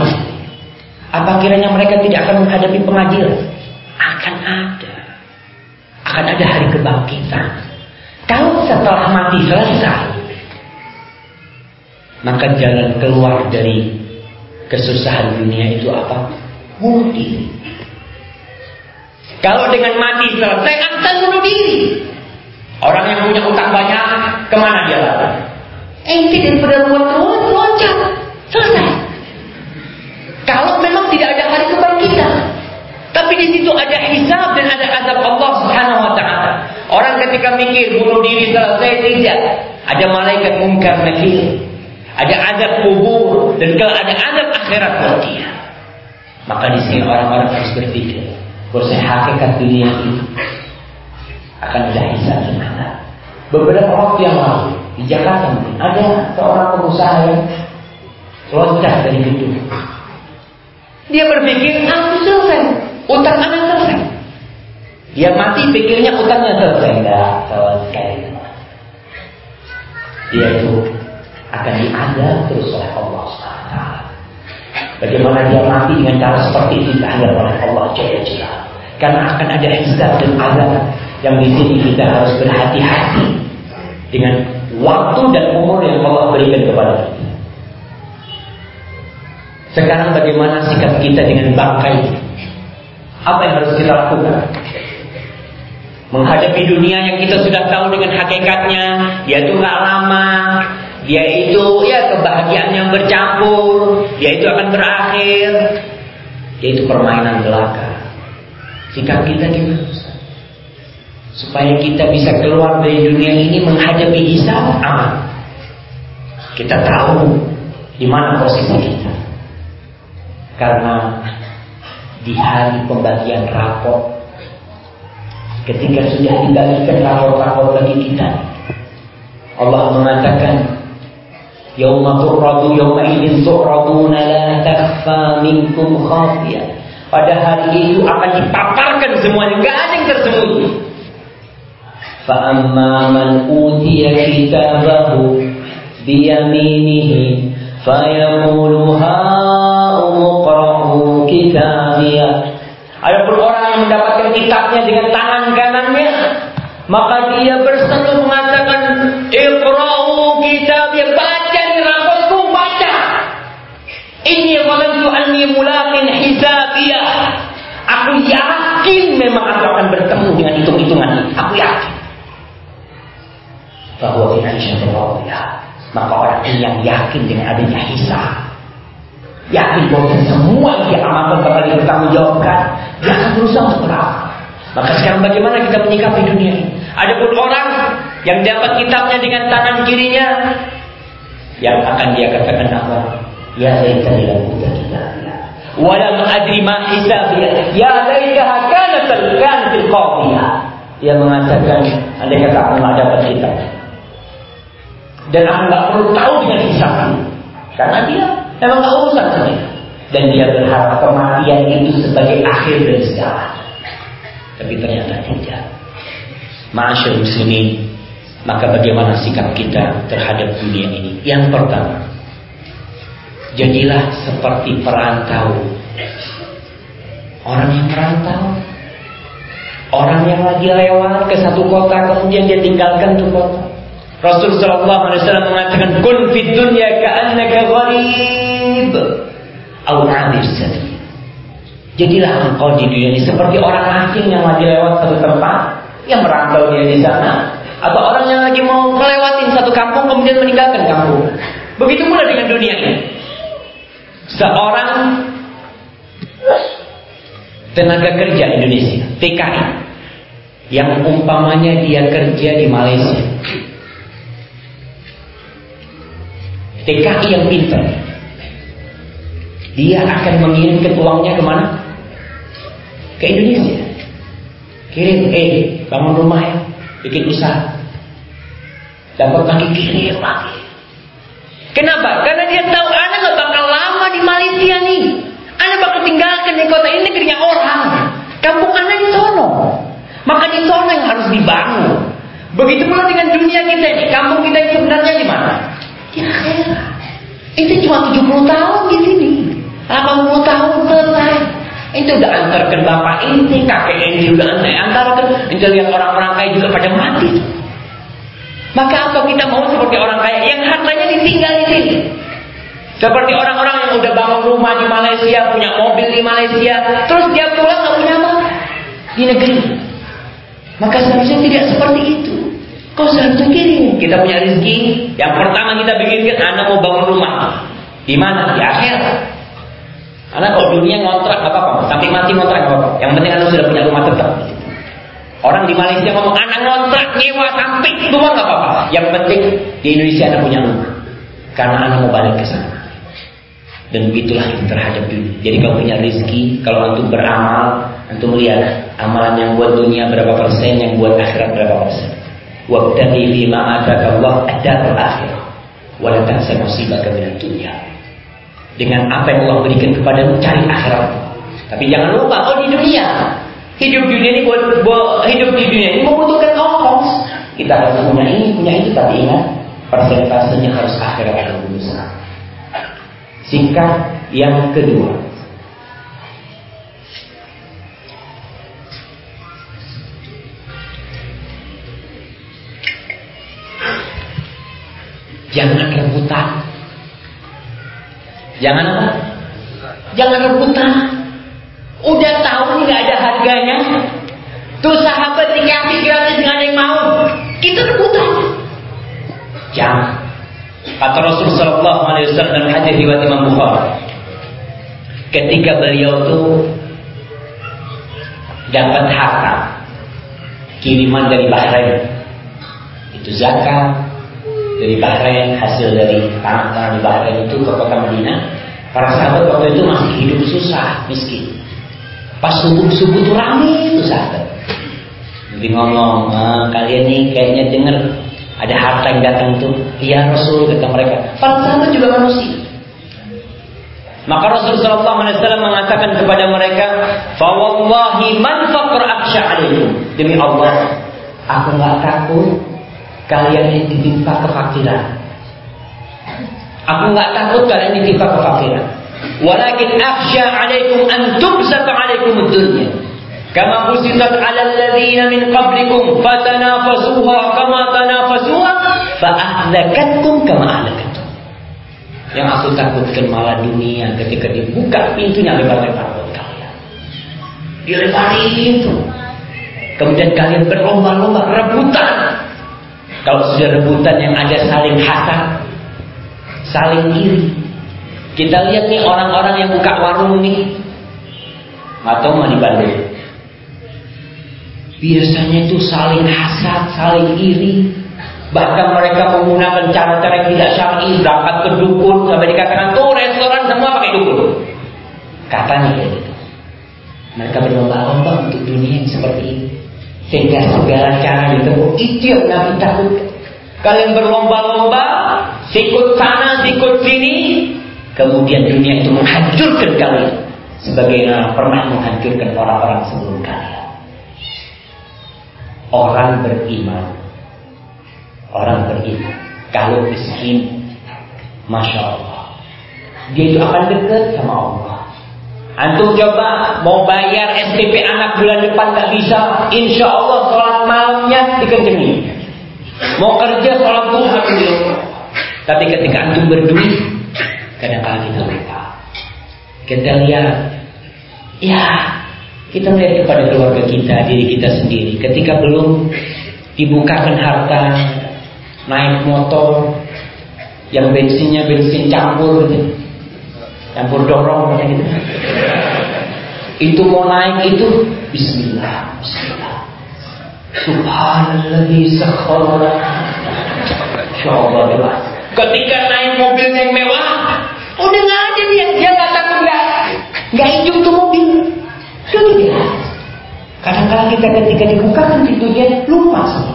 Apa kiranya mereka tidak akan menghadapi pengadilan? Akan ada. Akan ada hari kebangkitan. Kalau setelah mati selesai, maka jalan keluar dari kesusahan dunia itu apa? Bunuh diri. Kalau dengan mati selesai akan bunuh diri. Orang yang punya utang banyak, ke mana dia lari? Ente daripada buat ruwet, loncat. Selesai. Kalau memang tidak ada hari kebangkitan. Tapi di situ ada hisab dan ada azab Allah Subhanahu wa taala. Orang ketika mikir bunuh diri selesai tidak. Ada malaikat mungkar nakir. Ada azab kubur dan kalau ada azab akhirat buat dia. Maka di sini orang-orang harus berpikir, Bahwasanya hakikat dunia itu akan hisab di mana. Beberapa waktu yang lalu di Jakarta ada seorang pengusaha yang loncat dari gedung. Dia berpikir, aku selesai, utang anak selesai. Dia mati pikirnya utangnya selesai, enggak selesai. Dia itu akan diadab terus oleh Allah SWT. Bagaimana dia mati dengan cara seperti itu diadab oleh Allah Jalla karena akan ada hisab dan azab yang di sini kita harus berhati-hati dengan waktu dan umur yang Allah berikan kepada kita. Sekarang bagaimana sikap kita dengan bangkai? Apa yang harus kita lakukan? Menghadapi dunia yang kita sudah tahu dengan hakikatnya, dia itu nggak lama, dia itu ya kebahagiaan yang bercampur, dia itu akan berakhir, yaitu permainan belaka. Sikap kita gimana? Supaya kita bisa keluar dari dunia ini menghadapi hisab aman. Kita tahu di mana posisi kita. Karena di hari pembagian rapor ketika sudah dibagikan rapor-rapor bagi kita Allah mengatakan yauma turradu yauma idzin tu'raduna la takhfa minkum khafiyah pada hari itu akan dipaparkan semuanya enggak ada yang tersembunyi fa amma man utiya kitabahu biyaminihi fayaqulu ha'umqra'u kitabiyah Adapun orang yang mendapatkan kitabnya dengan tangan kanannya, maka dia berseru mengatakan, "Iqra'u kitabiyah, baca di rapotku, baca." Ini walantu anni mulaqin hisabiyah. Aku yakin memang aku akan bertemu dengan hitung-hitungan. Aku yakin. Bahwa fi ya maka orang ini yang yakin dengan adanya hisab, yakin bahwa semua yang dia amalkan bakal bertanggung jawabkan, dia akan berusaha untuk beramal. Maka sekarang bagaimana kita menyikapi dunia ini? Ada pun orang yang dapat kitabnya dengan tangan kirinya, yang akan dia katakan apa? Ya laitani lam uta kitabnya. Walam adri ma hisabiyah. Ya laitaha kanat kanat qadiyah. Dia mengatakan, andai kata tidak dapat kitab, dan aku nggak perlu tahu dengan hisab karena dia memang nggak urusan sama dan dia berharap kematian itu sebagai akhir dari segala tapi ternyata tidak. Masyarakat muslimin maka bagaimana sikap kita terhadap dunia ini? Yang pertama jadilah seperti perantau. Orang yang merantau. Orang yang lagi lewat ke satu kota kemudian dia tinggalkan tuh kota Rasul sallallahu alaihi wasallam mengatakan kun fid dunya ka'annaka gharib aw 'abir sabil. Jadilah engkau di dunia ini seperti orang asing yang lagi lewat satu tempat, yang merantau dia di sana, atau orang yang lagi mau melewatin satu kampung kemudian meninggalkan kampung. Begitu pula dengan dunia ini. Seorang tenaga kerja Indonesia, TKI, yang umpamanya dia kerja di Malaysia, TKI yang pintar dia akan mengirimkan uangnya ke mana? Ke Indonesia. Kirim, eh, bangun rumah ya, bikin usaha. Dapat lagi kirim lagi. Kenapa? Karena dia tahu anak gak bakal lama di Malaysia nih. Anak bakal tinggalkan di kota ini negerinya orang. Kampung anak di sono. Maka di sono yang harus dibangun. Begitu pula dengan dunia kita ini. Kampung kita itu sebenarnya di mana? Ya akhirat. Itu cuma 70 tahun di sini. 80 tahun selesai. Itu udah antarkan bapak ini, kakek ini juga antar antarkan. Itu lihat orang-orang kaya juga pada mati. Maka apa kita mau seperti orang kaya yang hartanya ditinggal di sini? Seperti orang-orang yang udah bangun rumah di Malaysia, punya mobil di Malaysia, terus dia pulang nggak punya apa di negeri. Maka seharusnya tidak seperti itu. Kau seharusnya kirim. Kita punya rezeki. Yang pertama kita bikinkan anak mau bangun rumah. Di mana? Di akhir. Anak kalau dunia ngontrak nggak apa-apa. Sampai mati ngontrak nggak apa-apa. Yang penting anak sudah punya rumah tetap. Orang di Malaysia ngomong anak ngontrak nyewa sampai rumah nggak apa-apa. Yang penting di Indonesia anak punya rumah. Karena anak mau balik ke sana. Dan begitulah yang terhadap dunia. Jadi kalau punya rezeki, kalau antum beramal, antum melihat amalan yang buat dunia berapa persen, yang buat akhirat berapa persen. Wabtaghi fima ataka Allah ad-darul akhirah. Wa la tansa nasibaka minad dunya. Dengan apa yang Allah berikan kepadamu cari akhirat. Tapi jangan lupa oh di dunia. Hidup dunia ini hidup di dunia ini membutuhkan ongkos. Kita harus punya ini, punya itu, tapi ingat persentasenya harus akhirat yang berusaha. Sikap yang kedua, Jangan rebutan. Jangan apa? Jangan rebutan. Udah tahu nih gak ada harganya. Tuh sahabat dikasih gratis dengan yang mau. Itu rebutan. Jangan. Kata Rasul Sallallahu Alaihi Wasallam dalam hadis riwayat Imam. Ketika beliau tuh dapat harta kiriman dari Bahrain. Itu zakat dari Bahrain, hasil dari tanah-tanah di Bahrain itu ke kota Madinah. Para sahabat waktu itu masih hidup susah, miskin. Pas subuh-subuh itu rame itu sahabat. Jadi ngomong, ah, kalian nih kayaknya dengar ada harta yang datang tuh. Iya Rasul kata mereka. Para sahabat juga manusia. Maka Rasulullah SAW mengatakan kepada mereka, "Fawallahi man faqr alaikum." Demi Allah, aku nggak takut kalian yang ditimpa kefakiran. Aku nggak takut kalian ditimpa kefakiran. Walakin akhsha alaikum an tubsat alaikum dunya. Kama busitat ala alladhina min qablikum fatanafasuha kama tanafasuha fa ahlakatkum kama ahlakatkum. Yang aku takutkan malah dunia ketika dibuka pintunya lebar-lebar buat kalian. Dilebarin itu. Kemudian kalian berlomba-lomba rebutan. Kalau sudah rebutan yang ada saling hasad, saling iri. Kita lihat nih orang-orang yang buka warung nih. Atau di Bandung. Biasanya itu saling hasad, saling iri. Bahkan mereka menggunakan cara-cara yang tidak syar'i, berangkat ke dukun sampai dikatakan tuh restoran semua pakai dukun. Katanya gitu. Mereka berlomba-lomba untuk dunia yang seperti ini. Sehingga segala cara ditempuh itu yang Nabi takut. Kalian berlomba-lomba, sikut sana, sikut sini, kemudian dunia itu menghancurkan kalian. Sebagaimana pernah menghancurkan orang-orang sebelum kalian. Orang beriman orang beriman. Kalau miskin, masya Allah, dia itu akan dekat sama Allah. Antum coba mau bayar SPP anak bulan depan nggak bisa, insya Allah sholat malamnya dikencengi. Mau kerja sholat duha dulu. Tapi ketika antum berduit, kadang-kadang kita lupa. Kita lihat, ya kita melihat kepada keluarga kita, diri kita sendiri. Ketika belum dibukakan harta, naik motor yang bensinnya bensin campur. Campur dorong kayak gitu. Itu mau naik itu bismillah, bismillah. Subhanallah sakhara. Insyaallah Ketika naik mobil yang mewah, udah nggak ada dia, dia nggak takut nggak nggak hidup tuh mobil. Sudah. Kadang-kadang kita ketika dibukakan pintunya lupa semua.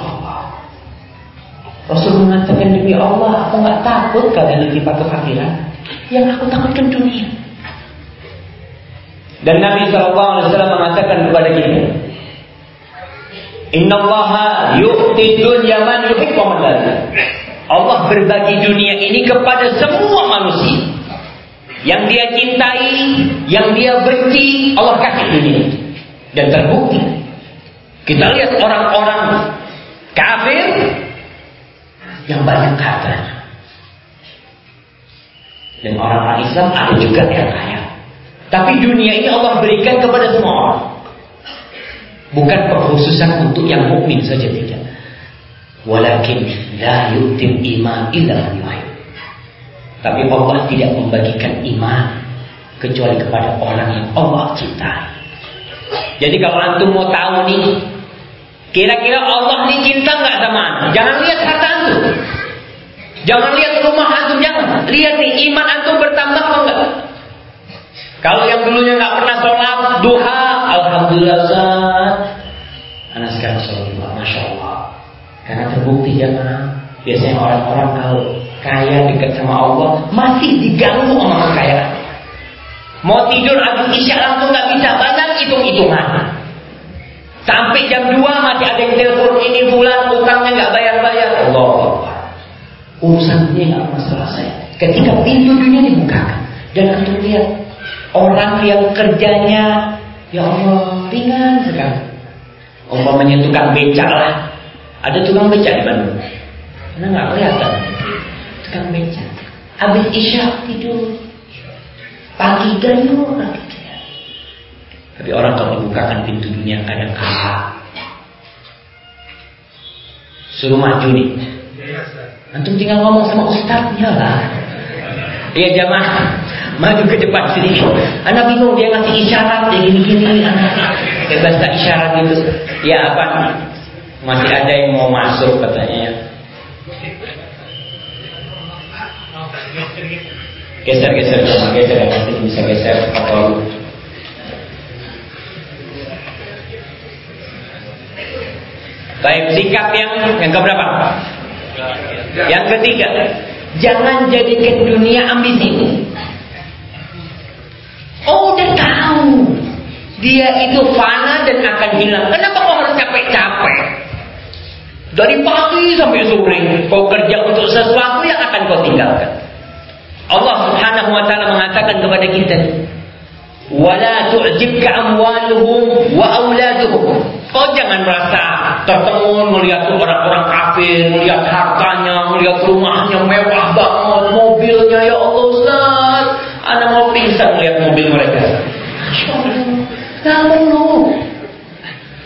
Rasul mengatakan demi Allah, aku nggak takut kalian ditimpa kefakiran. Yang aku takutkan dunia. Dan Nabi SAW mengatakan kepada kita, Inna Allah yu'ti dunya man yuhibbu Allah berbagi dunia ini kepada semua manusia. Yang dia cintai, yang dia benci, Allah kasih dunia. Dan terbukti. Kita lihat orang-orang kafir yang banyak hartanya. Dan orang-orang Islam ada juga yang kaya. Tapi dunia ini Allah berikan kepada semua orang. Bukan kekhususan untuk yang mukmin saja tidak. Walakin la yutim iman illa Tapi Allah tidak membagikan iman kecuali kepada orang yang Allah cintai. Jadi kalau antum mau tahu nih Kira-kira Allah ini cinta nggak sama? Jangan lihat harta. Jangan lihat rumah antum, jangan. Lihat nih iman antum bertambah apa enggak? Kalau yang dulunya nggak pernah sholat duha, alhamdulillah Zat. Anak sekarang sholat duha, masya Allah. Karena terbukti jangan. Biasanya orang-orang kalau kaya dekat sama Allah masih diganggu sama kekayaan. Mau tidur habis isya langsung nggak bisa, banyak hitung-hitungan. Sampai jam 2 masih ada yang telepon ini bulan utangnya nggak bayar-bayar. Allah Urusan ini nggak masalah saya. Ketika pintu dunia dibukakan dan kita lihat orang yang kerjanya ya Allah ringan sekali. Umpamanya tukang becak lah. Ada tukang becak di Bandung. Karena nggak kelihatan. Tukang becak. Habis isya tidur. Pagi gayung lagi. Tapi orang kalau membukakan pintu dunia kadang kalah. Suruh maju nih. Antum tinggal ngomong sama ustadznya lah. Iya jamaah. maju ke depan sedikit. Anak bingung dia ngasih isyarat dia gini-gini. Dia bahasa isyarat itu. Ya apa? Masih ada yang mau masuk katanya. Geser, geser, geser, geser, nanti bisa geser atau Baik, sikap yang yang keberapa? Yang ketiga, jangan jadikan dunia ambisi. Oh, udah tahu dia itu fana dan akan hilang. Kenapa kau harus capek-capek? Dari pagi sampai sore kau kerja untuk sesuatu yang akan kau tinggalkan. Allah Subhanahu wa taala mengatakan kepada kita, "Wala tu'jibka amwaluhum wa auladuhum." Kau jangan merasa tertemun melihat orang-orang kafir, melihat hartanya, melihat rumahnya mewah banget, mobilnya ya Allah Ustaz. Anak mau pingsan melihat mobil mereka. Namun lu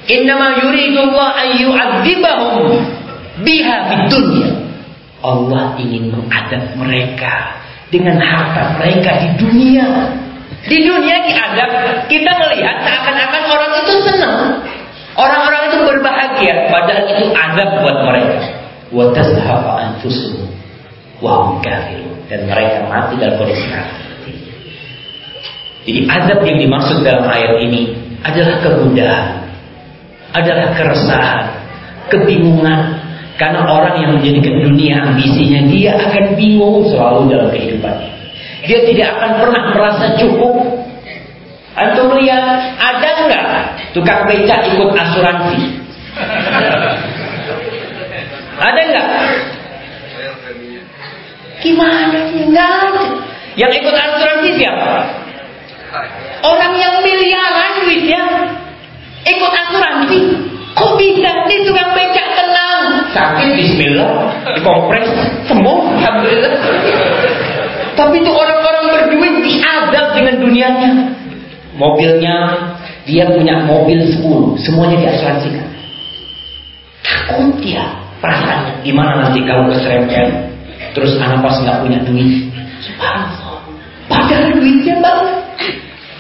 Innama yuridullah an yu'adzibahum biha fid dunya. Allah ingin mengadab mereka dengan harta mereka di dunia. Di dunia diadab, kita melihat seakan-akan orang itu senang. Orang-orang itu berbahagia, padahal itu azab buat mereka. Wa tazhaqa anfusuhum wa hum dan mereka mati dalam kondisi kafir. Jadi azab yang dimaksud dalam ayat ini adalah kemudahan, adalah keresahan, kebingungan. Karena orang yang menjadikan dunia ambisinya, dia akan bingung selalu dalam kehidupannya. Dia tidak akan pernah merasa cukup. Antum lihat, ada nggak tukang becak ikut asuransi? Ada nggak? Gimana sih? Nggak. Yang ikut asuransi siapa? Orang yang miliaran duitnya ikut asuransi. Kok bisa di tukang becak tenang? Sakit bismillah, dikompres, sembuh alhamdulillah. Tapi itu orang-orang berduit diadab dengan dunianya. Mobilnya dia punya mobil 10, semuanya diasuransikan. Takut dia perasaannya gimana nanti kalau keserempet terus anak pas nggak punya duit. Padahal duitnya banget.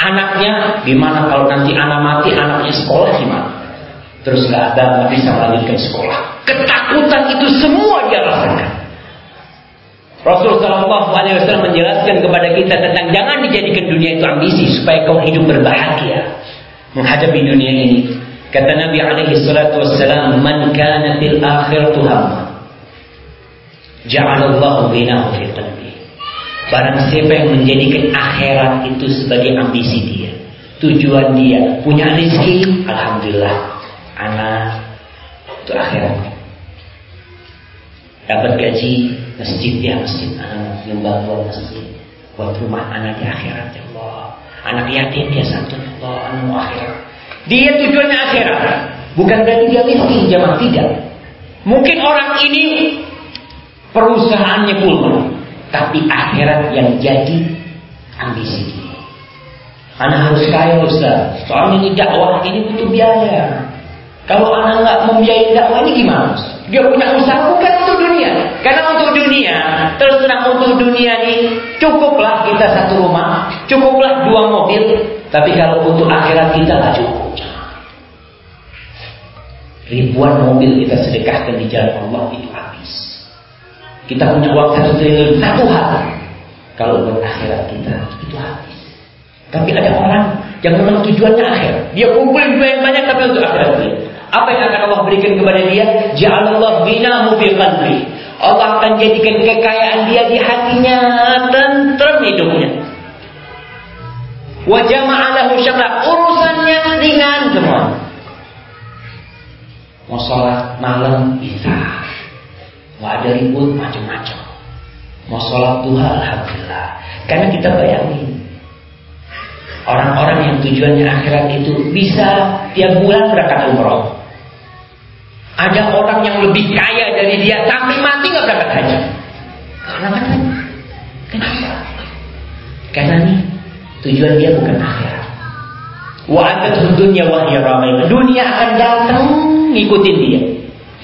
Anaknya gimana kalau nanti anak mati anaknya sekolah gimana? Terus nggak ada nggak bisa melanjutkan sekolah. Ketakutan itu semua dia rasakan. Rasulullah SAW menjelaskan kepada kita tentang jangan dijadikan dunia itu ambisi supaya kau hidup berbahagia menghadapi dunia ini. Kata Nabi alaihi salatu wassalam, "Man kana fil akhiratu hamma, ja'alallahu binahu fi qalbi." Barang siapa yang menjadikan akhirat itu sebagai ambisi dia, tujuan dia, punya rezeki, alhamdulillah, anak itu akhirat. Dapat gaji, masjid ya masjid, anak nyumbang buat masjid, buat rumah anak di akhirat ya Allah. Anak yatim dia satu ya Allah, anak akhirat. Dia tujuannya akhirat, bukan berarti dia miskin, jamaah tidak. Mungkin orang ini perusahaannya puluh, tapi akhirat yang jadi ambisi dia. Anak harus kaya Ustaz. Soalnya ini dakwah ini butuh biaya. Kalau anak nggak membiayai dakwah ini gimana? Dia punya usaha bukan untuk dunia. Karena untuk dunia, terus terang untuk dunia ini cukuplah kita satu rumah, cukuplah dua mobil. Tapi kalau untuk akhirat kita nggak cukup. Ribuan mobil kita sedekahkan di jalan Allah itu habis. Kita punya uang satu triliun satu hal. Kalau buat akhirat kita itu habis. Tapi ada orang yang memang tujuannya akhir. Dia kumpulin duit banyak tapi untuk akhirat dia. Apa yang akan Allah berikan kepada dia? Ja'alallah binahu fi qalbi. Allah akan jadikan kekayaan dia di hatinya tentrem hidupnya. Wa jama'alahu syamla. Urusannya ringan semua. Mau sholat malam bisa. Mau ada ribut macam-macam. Mau sholat duha alhamdulillah. Karena kita bayangin Orang-orang yang tujuannya akhirat itu bisa tiap bulan berangkat umroh. Ada orang yang lebih kaya dari dia tapi mati nggak berangkat haji. Kenapa? Kenapa? Karena nih tujuan dia bukan akhirat. Wa atat dunya wa ramai. Dunia akan datang ngikutin dia.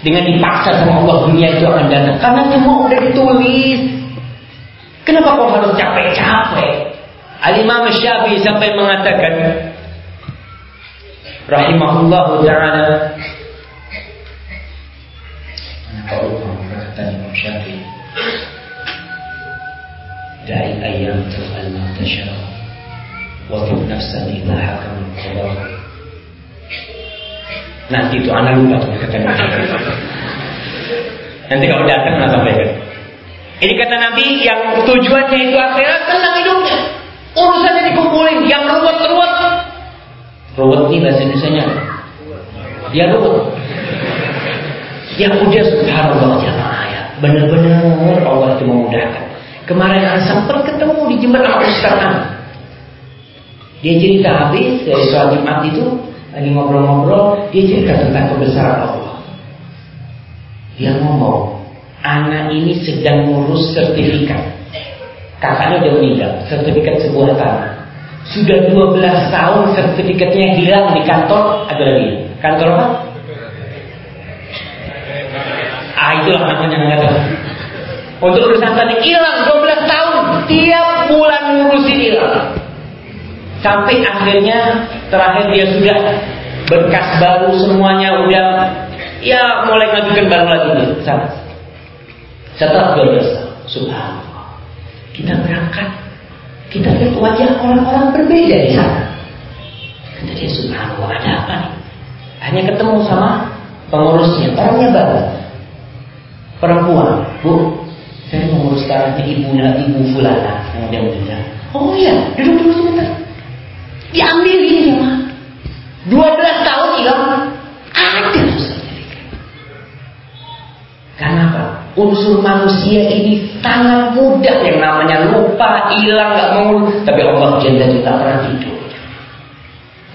Dengan dipaksa sama Allah dunia itu akan datang karena semua udah ditulis. Kenapa kau harus capek-capek? Al-Imam Syafi'i sampai mengatakan rahimahullahu taala kalau kata Imam Syafi'i da'i ayyam taf'al ma tasha wa tub nafsan idha hakam al nanti itu anak lupa tuh kata Syafi'i. Nanti kalau datang anak sampaikan ini kata Nabi yang tujuannya itu akhirat tenang hidupnya. Urusannya dikumpulin yang ruwet-ruwet ruwet. Ini bahasa Indonesia dia ruwet yang udah subhanallah jamaah ya. Benar-benar Allah itu memudahkan. Kemarin saya sempat ketemu di Jember sama Ustaz Dia cerita habis dari sholat Jumat itu lagi ngobrol-ngobrol, dia cerita tentang kebesaran Allah. Dia ngomong, anak ini sedang ngurus sertifikat. Kakaknya udah meninggal, sertifikat sebuah tanah. Sudah 12 tahun sertifikatnya hilang di kantor, ada lagi. Kantor apa? Ah itulah namanya tahu. Untuk urusan tadi hilang 12 tahun, tiap bulan ngurusin hilang. Sampai akhirnya terakhir dia sudah berkas baru semuanya udah ya mulai ngajukan baru lagi nih. Setelah 12 tahun, subhanallah. Kita berangkat, kita lihat wajah orang-orang berbeda di sana. Kata dia subhanallah ada apa nih? Hanya ketemu sama pengurusnya, orangnya baru perempuan, bu, saya mau ngurus sekarang ibu ibu fulana yang udah meninggal. Oh iya, duduk dulu sebentar. Diambil ini Dua belas tahun hilang, ada Karena apa? Unsur manusia ini sangat mudah yang namanya lupa, hilang, nggak mau. Tapi Allah Jalla tidak pernah tidur.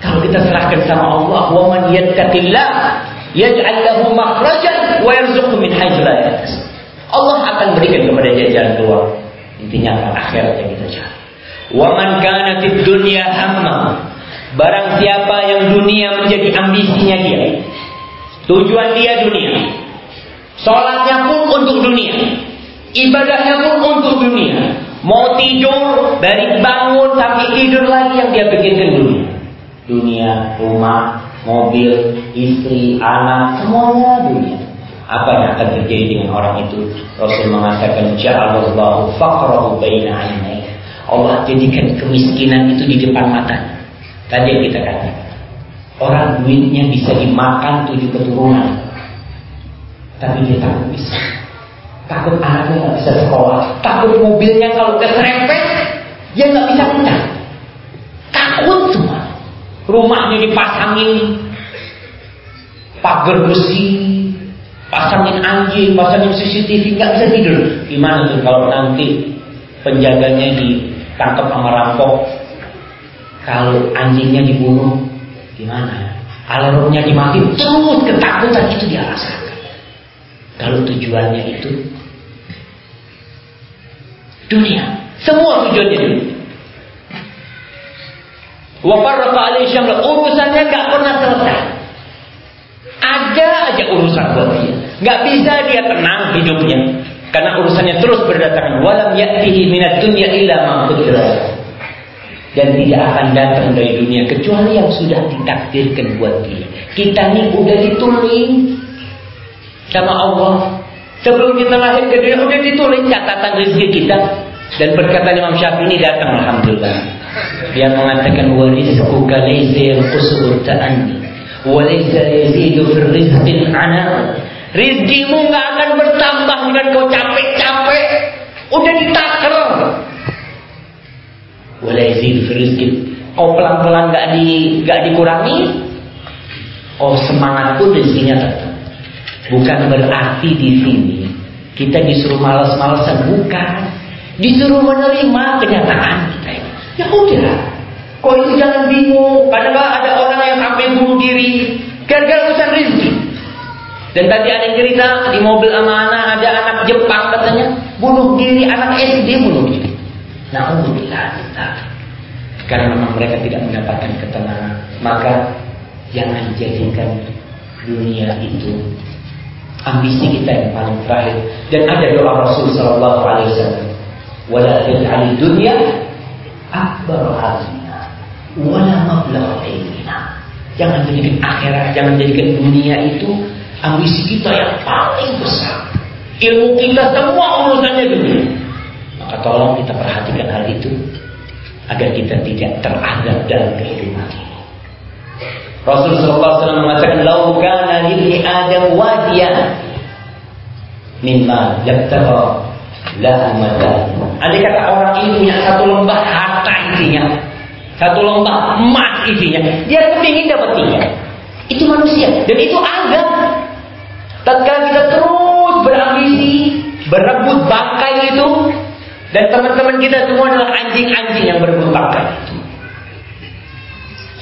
Kalau kita serahkan sama Allah, wa man yattaqillah yaj'al lahu makhrajan wa yarzuqhu min Allah akan berikan kepada dia jalan keluar. Intinya akan akhirat yang kita cari. Wa man kana fid dunya hamma. Barang siapa yang dunia menjadi ambisinya dia. Tujuan dia dunia. Sholatnya pun untuk dunia. Ibadahnya pun untuk dunia. Mau tidur, dari bangun sampai tidur lagi yang dia pikirkan dunia. Dunia, rumah, mobil, istri, anak, semuanya dunia. Apa yang akan terjadi dengan orang itu? Rasul mengatakan, Ja'alallahu faqrahu baina ainai. Allah jadikan kemiskinan itu di depan mata. Tadi yang kita katakan. Orang duitnya bisa dimakan tujuh keturunan. Tapi dia takut bisa. Takut anaknya nggak bisa sekolah. Takut mobilnya kalau keserempet, dia nggak bisa putar. Takut semua. Rumahnya dipasangin pagar besi, pasangin anjing, pasangin CCTV, nggak bisa tidur. Gimana tuh kalau nanti penjaganya ditangkap sama rampok, kalau anjingnya dibunuh, gimana? Alarmnya dimati, terus ketakutan itu dia rasakan. Kalau tujuannya itu dunia, semua tujuannya dunia. Wafarraqa alaihi syamla. Urusannya gak pernah selesai. Ada aja urusan buat dia. Gak bisa dia tenang hidupnya. Karena urusannya terus berdatangan. Walam ya'tihi minat dunya illa ma dan tidak akan datang dari dunia kecuali yang sudah ditakdirkan buat dia. Kita ini udah ditulis sama Allah. Sebelum kita lahir ke dunia udah ditulis catatan rezeki kita dan perkataan Imam Syafi'i ini datang alhamdulillah. Dia mengatakan warizquka laysa yanqusu ta'anni wa laysa yazidu fil rizqil ana. Rizkimu nggak akan bertambah dengan kau capek-capek. Udah ditaker. Wa yazidu fil rizqil. Kau pelan-pelan nggak di nggak dikurangi. Oh semangat pun rezekinya tetap. Bukan berarti di sini kita disuruh malas-malasan bukan. Disuruh menerima kenyataan kita. Ya udah. Kau itu jangan bingung. Kadang ada orang yang sampai bunuh diri. Gara-gara urusan rezeki. Dan tadi ada yang cerita di mobil sama anak ada anak Jepang katanya bunuh diri anak SD bunuh diri. Nah, alhamdulillah kita karena memang mereka tidak mendapatkan ketenangan, maka jangan jadikan dunia itu ambisi kita yang paling terakhir. Dan ada doa Rasul Sallallahu Alaihi Wasallam, "Wala taj'al dunya akbar hazina wala mablagh ilmina. Jangan jadikan akhirat, jangan jadikan dunia itu ambisi kita yang paling besar. Ilmu kita semua urusannya dunia. Maka tolong kita perhatikan hal itu agar kita tidak teradab dalam kehidupan ini. Rasulullah SAW mengatakan, "Lau kana li Adam wadiyan mimma yabtagha lahu madan." Andai kata orang ini punya satu lembah harta isinya, satu lembah emas isinya, dia kepingin dapat tiga. Itu manusia dan itu agam. Tatkala kita terus berambisi, berebut bangkai itu, dan teman-teman kita semua adalah anjing-anjing yang berebut bangkai.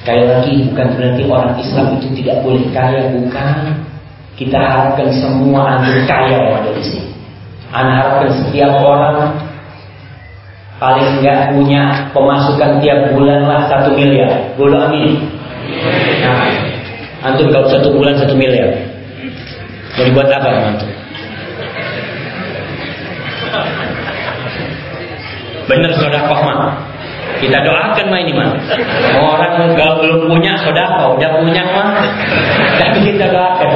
Sekali lagi bukan berarti orang Islam itu tidak boleh kaya, bukan. Kita harapkan semua anjing kaya yang ada di sini. Anda harapkan setiap orang paling enggak punya pemasukan tiap bulan lah satu miliar. Boleh amin. Nah, antum kalau satu bulan satu miliar. Mau dibuat apa antum? Benar saudara mah. Kita doakan mah ini mah. Orang kalau belum punya saudara, udah punya mah. Tapi kita doakan.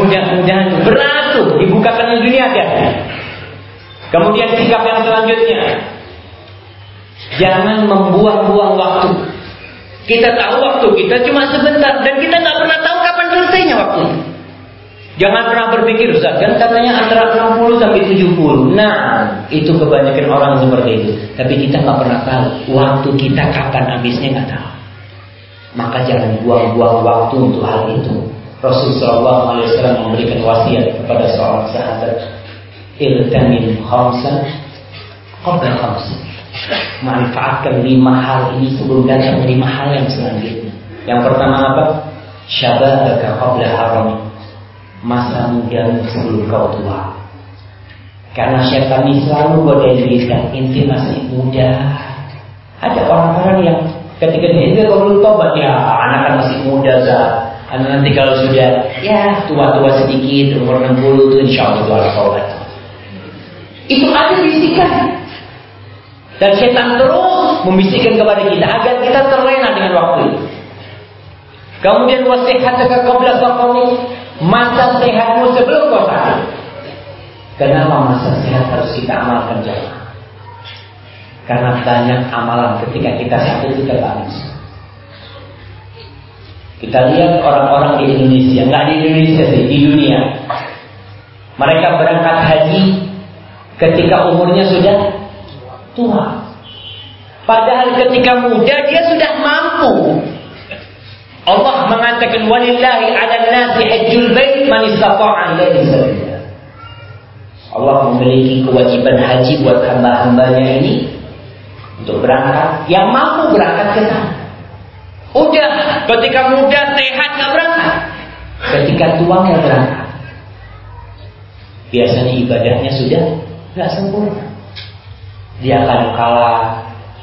Mudah-mudahan berat tuh dibukakan di dunia kan. Kemudian sikap yang selanjutnya. Jangan membuang-buang waktu. Kita tahu waktu kita cuma sebentar dan kita nggak pernah tahu kapan selesainya waktu. Jangan pernah berpikir Ustaz, kan katanya antara 60 sampai 70. Nah, itu kebanyakan orang seperti itu. Tapi kita nggak pernah tahu waktu kita kapan habisnya nggak tahu. Maka jangan buang-buang waktu untuk hal itu. Rasulullah SAW memberikan wasiat kepada seorang sahabat, iltamin khamsan qabla khamsan. Manfaatkan lima hal ini sebelum datang lima hal yang selanjutnya. Yang pertama apa? Syababaka qabla haram masa muda sebelum kau tua. Karena setan ini selalu godain kita, inti masih muda. Ada orang-orang yang ketika dia kalau belum tobat ya anak kan masih muda za. Anak nanti kalau sudah ya tua-tua sedikit umur 60 itu insya Allah tobat. Itu ada bisikan. Dan setan terus membisikkan kepada kita agar kita terlena dengan waktu itu. Kemudian wasihataka qabla saqami masa sehatmu sebelum kau sakit. Kenapa masa sehat harus kita amalkan jamaah? Karena banyak amalan ketika kita sakit kita bagus. Kita lihat orang-orang di Indonesia, nggak di Indonesia sih, di dunia. Mereka berangkat haji ketika umurnya sudah tua. Padahal ketika muda dia sudah mampu Allah mengatakan walillahi 'alan nasi hajjul bait man istata'a ilaihi sabila. Allah memiliki kewajiban haji buat hamba-hambanya ini untuk berangkat yang mampu berangkat ke sana. Udah, ketika muda sehat nggak berangkat. Ketika tua nggak berangkat. Biasanya ibadahnya sudah nggak sempurna. Dia akan kalah,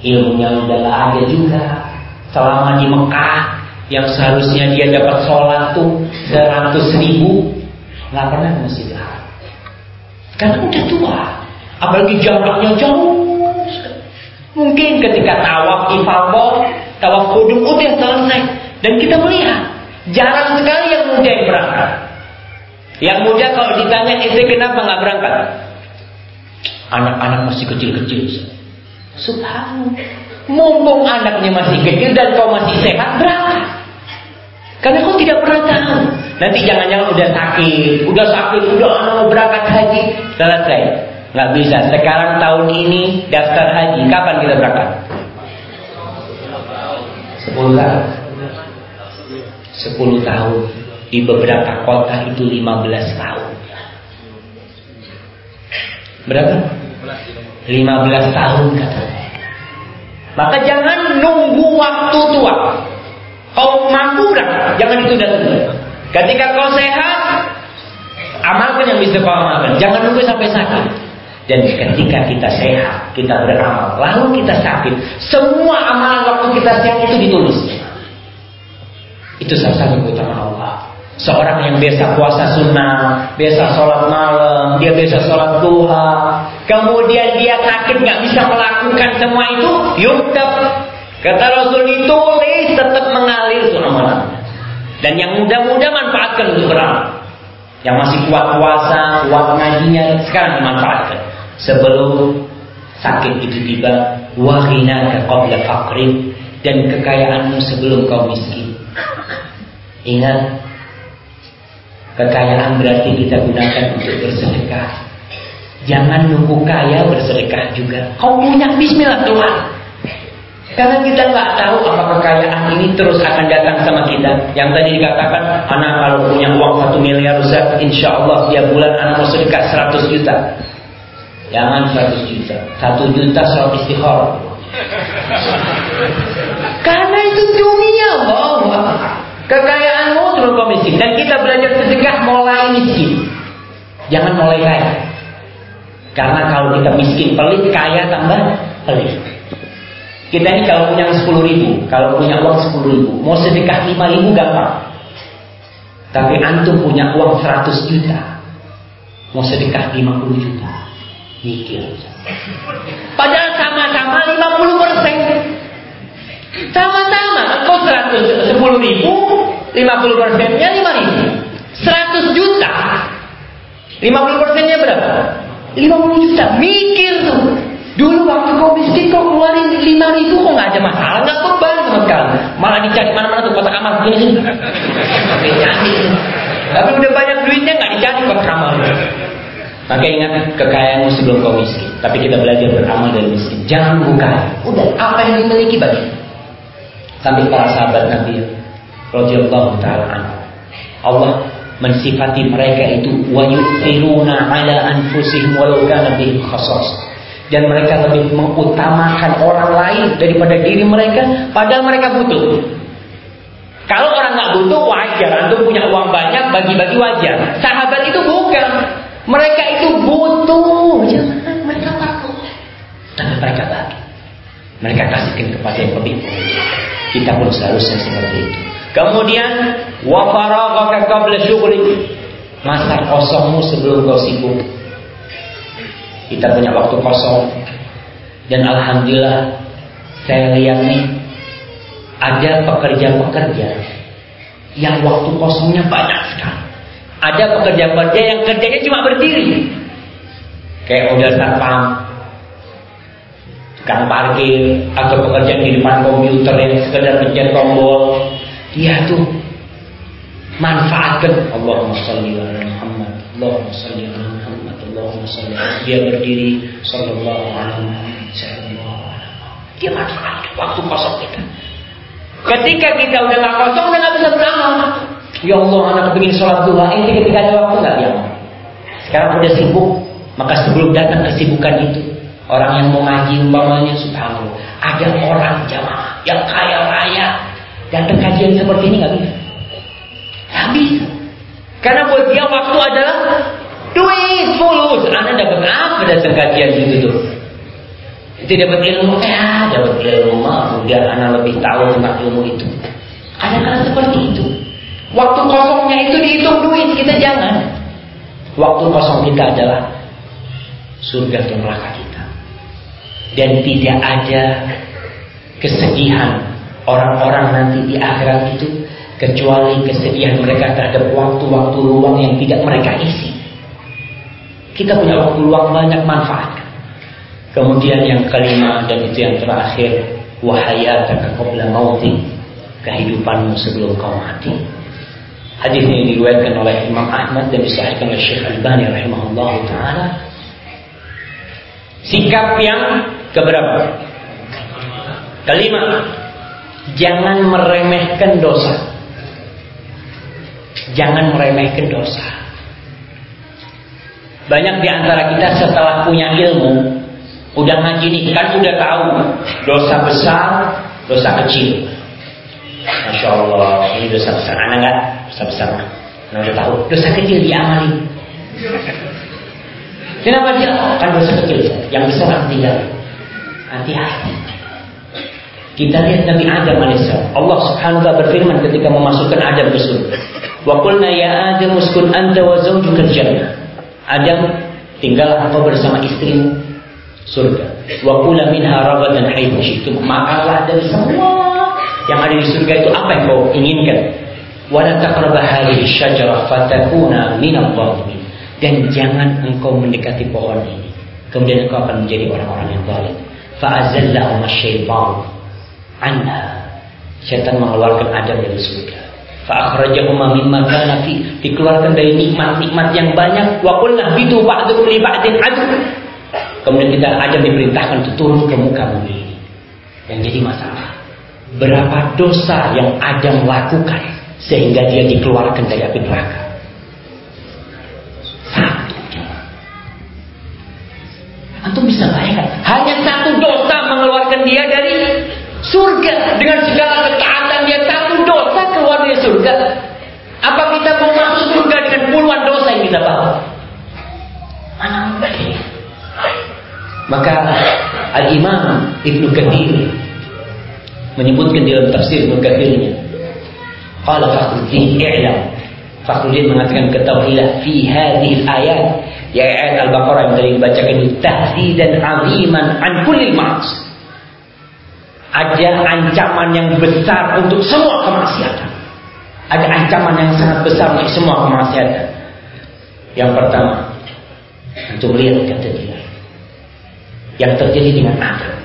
ilmunya udah nggak ada juga. Selama di Mekah, yang seharusnya dia dapat sholat tuh seratus ribu nggak pernah ke masjid karena udah tua. Apalagi jaraknya jauh. Mungkin ketika tawaf ifadah tawaf kudum udah selesai. Dan kita melihat jarang sekali yang muda yang berangkat. Yang muda kalau ditanya itu kenapa nggak berangkat anak-anak masih kecil-kecil subhanallah Mumpung anaknya masih kecil dan kau masih sehat, berangkat. Karena kau tidak pernah tahu. Nanti jangan-jangan udah sakit, udah sakit, udah anak mau berangkat haji, selesai. Nggak bisa. Sekarang tahun ini daftar haji, kapan kita berangkat? 10 tahun. 10 tahun. Di beberapa kota itu 15 tahun. Berapa? 15 tahun katanya. Maka jangan nunggu waktu tua. Kau mampu dah, jangan itu datang. Ketika kau sehat, amalkan yang bisa kau amalkan. Jangan nunggu sampai sakit. Dan ketika kita sehat, kita beramal, lalu kita sakit, semua amalan waktu kita sehat itu ditulis. Itu salah satu keutamaan. Seorang yang biasa puasa sunnah, biasa sholat malam, dia biasa sholat duha, kemudian dia sakit nggak bisa melakukan semua itu, yuktab. Kata Rasul ditulis tetap mengalir itu amalannya. Dan yang muda-muda manfaatkan untuk beramal. Yang masih kuat puasa, kuat ngajinya, sekarang dimanfaatkan. Sebelum sakit itu tiba, wahina qabla faqrin dan kekayaanmu sebelum kau miskin. Ingat, Kekayaan berarti kita gunakan untuk bersedekah. Jangan nunggu kaya bersedekah juga. Kau punya Bismillah Tuhan. Karena kita nggak tahu apa kekayaan ini terus akan datang sama kita. Yang tadi dikatakan, anak kalau punya uang satu miliar Ustaz, insya Allah tiap bulan anak mau sedekah 100 juta. Jangan 100 juta. Satu juta sholat istighfar. Karena itu dunia, Allah. Kekayaanmu terus kau miskin. Dan kita belajar sedekah mulai miskin. Jangan mulai kaya. Karena kalau kita miskin pelit, kaya tambah pelit. Kita ini kalau punya 10 ribu, kalau punya uang 10 ribu, mau sedekah 5 ribu gampang. Tapi antum punya uang 100 juta, mau sedekah 50 juta, mikir. Padahal sama-sama 50 persen. Sama-sama, engkau 110 ribu, 50 persennya 5 ribu. 100 juta, 50 persennya berapa? 50 juta. Mikir tuh. Dulu waktu kau miskin kau keluarin 5 ribu kok nggak ada masalah, nggak beban sama sekali. Malah dicari mana-mana tuh kotak amal gini. Tapi udah banyak duitnya nggak dicari kotak amal. Maka ingat kekayaanmu sebelum kau miskin. Tapi kita belajar beramal dari miskin. Jangan buka. Udah apa yang dimiliki bagi sampai para sahabat Nabi radhiyallahu taala Allah mensifati mereka itu wa yu'thiruna ala anfusihim walau kana bihim dan mereka lebih mengutamakan orang lain daripada diri mereka padahal mereka butuh. Kalau orang nggak butuh wajar. Antum punya uang banyak bagi-bagi wajar. Sahabat itu bukan. Mereka itu butuh. Jangan mereka takut. Tapi mereka bagi. Mereka kasihkan kepada yang lebih. Kita pun seharusnya seperti itu. Kemudian wa faraghaka qabla syughli. Masa kosongmu sebelum kau sibuk. Kita punya waktu kosong. Dan alhamdulillah saya lihat nih ada pekerja-pekerja yang waktu kosongnya banyak sekali. Ada pekerja-pekerja yang kerjanya cuma berdiri. Kayak udah satpam, tukang parkir atau pekerjaan di depan komputer yang sekedar pencet tombol dia tuh manfaatkan. Allahumma sholli ala Muhammad Allahumma sholli ala Muhammad Allahumma sholli dia berdiri sallallahu alaihi wasallam dia manfaatkan waktu kosong kita. Ketika kita udah nggak kosong udah nggak bisa beramal. Ya Allah anak kepingin sholat duha. Ini ketika ada waktu nggak? Ya. Sekarang udah sibuk. Maka sebelum datang kesibukan itu Orang yang mau ngaji umpamanya subhanallah. Ada orang jamaah yang kaya raya datang kajian seperti ini nggak bisa. Nggak bisa. Karena buat dia waktu adalah duit fulus. Anda dapat apa datang kajian gitu tuh? Itu dapat ilmu ya, dapat ilmu mah udah anak lebih tahu tentang ilmu itu. Ada karena seperti itu. Waktu kosongnya itu dihitung duit, kita jangan. Waktu kosong kita adalah surga atau neraka kita dan tidak ada kesedihan orang-orang nanti di akhirat itu kecuali kesedihan mereka terhadap waktu-waktu luang yang tidak mereka isi. Kita punya waktu luang banyak manfaat. Kemudian yang kelima dan itu yang terakhir, wahayataka qabla mauti, kehidupanmu sebelum kau mati. Hadis ini diriwayatkan oleh Imam Ahmad dan disahihkan oleh Syekh Al-Albani rahimahullah taala. Sikap yang Keberapa? Kelima, jangan meremehkan dosa. Jangan meremehkan dosa. Banyak di antara kita setelah punya ilmu, udah ngaji nih, kan udah tahu dosa besar, dosa kecil. Masya Allah, ini dosa besar. Anak enggak? Dosa besar. Anak udah tahu. Dosa kecil diamali. Kenapa dia? Kan dosa kecil. Yang besar harus tinggal. Hati-hati. Kita lihat Nabi Adam alaihissalam. Allah subhanahu wa taala berfirman ketika memasukkan Adam ke surga. Wa qulna ya Adam uskun anta wa zawjuka jannah. Adam, tinggallah engkau bersama istrimu surga. Wa kula minha ragadan haitsu syi'tum. Makanlah dari semua yang ada di surga itu apa yang kau inginkan. Wa la taqrabu hadhihi syajarah fatakuna minadh dhalimin. Dan jangan engkau mendekati pohon ini. Kemudian engkau akan menjadi orang-orang yang zalim. Fa'azallahum asy-syaitan anha. Setan mengeluarkan Adam dari surga. Fa'akhrajahuma mimma kana fi. Dikeluarkan dari nikmat-nikmat yang banyak. Wa qulna bitu ba'dukum li ba'din adu. Kemudian kita Adam diperintahkan untuk turun ke muka bumi. Yang jadi masalah. Berapa dosa yang Adam lakukan sehingga dia dikeluarkan dari api neraka. Satu. Antum bisa bayangkan, hanya satu dosa mengeluarkan dia dari surga dengan segala ketaatan dia satu dosa keluar dari surga. Apa kita mau masuk surga dengan puluhan dosa yang kita bawa? Mana mungkin? Maka Al-Imam Ibnu Katsir menyebutkan dalam tafsir Ibnu Katsirnya. Qala Fakhruddin i'lam. Fakhruddin mengatakan ketahuilah fi hadhihi ayat ya ayat Al-Baqarah yang tadi dibacakan itu tahdidan aziman an kulli. Ada ancaman yang besar untuk semua kemaksiatan. Ada ancaman yang sangat besar untuk semua kemaksiatan. Yang pertama, untuk melihat kata yang terjadi dengan Adam.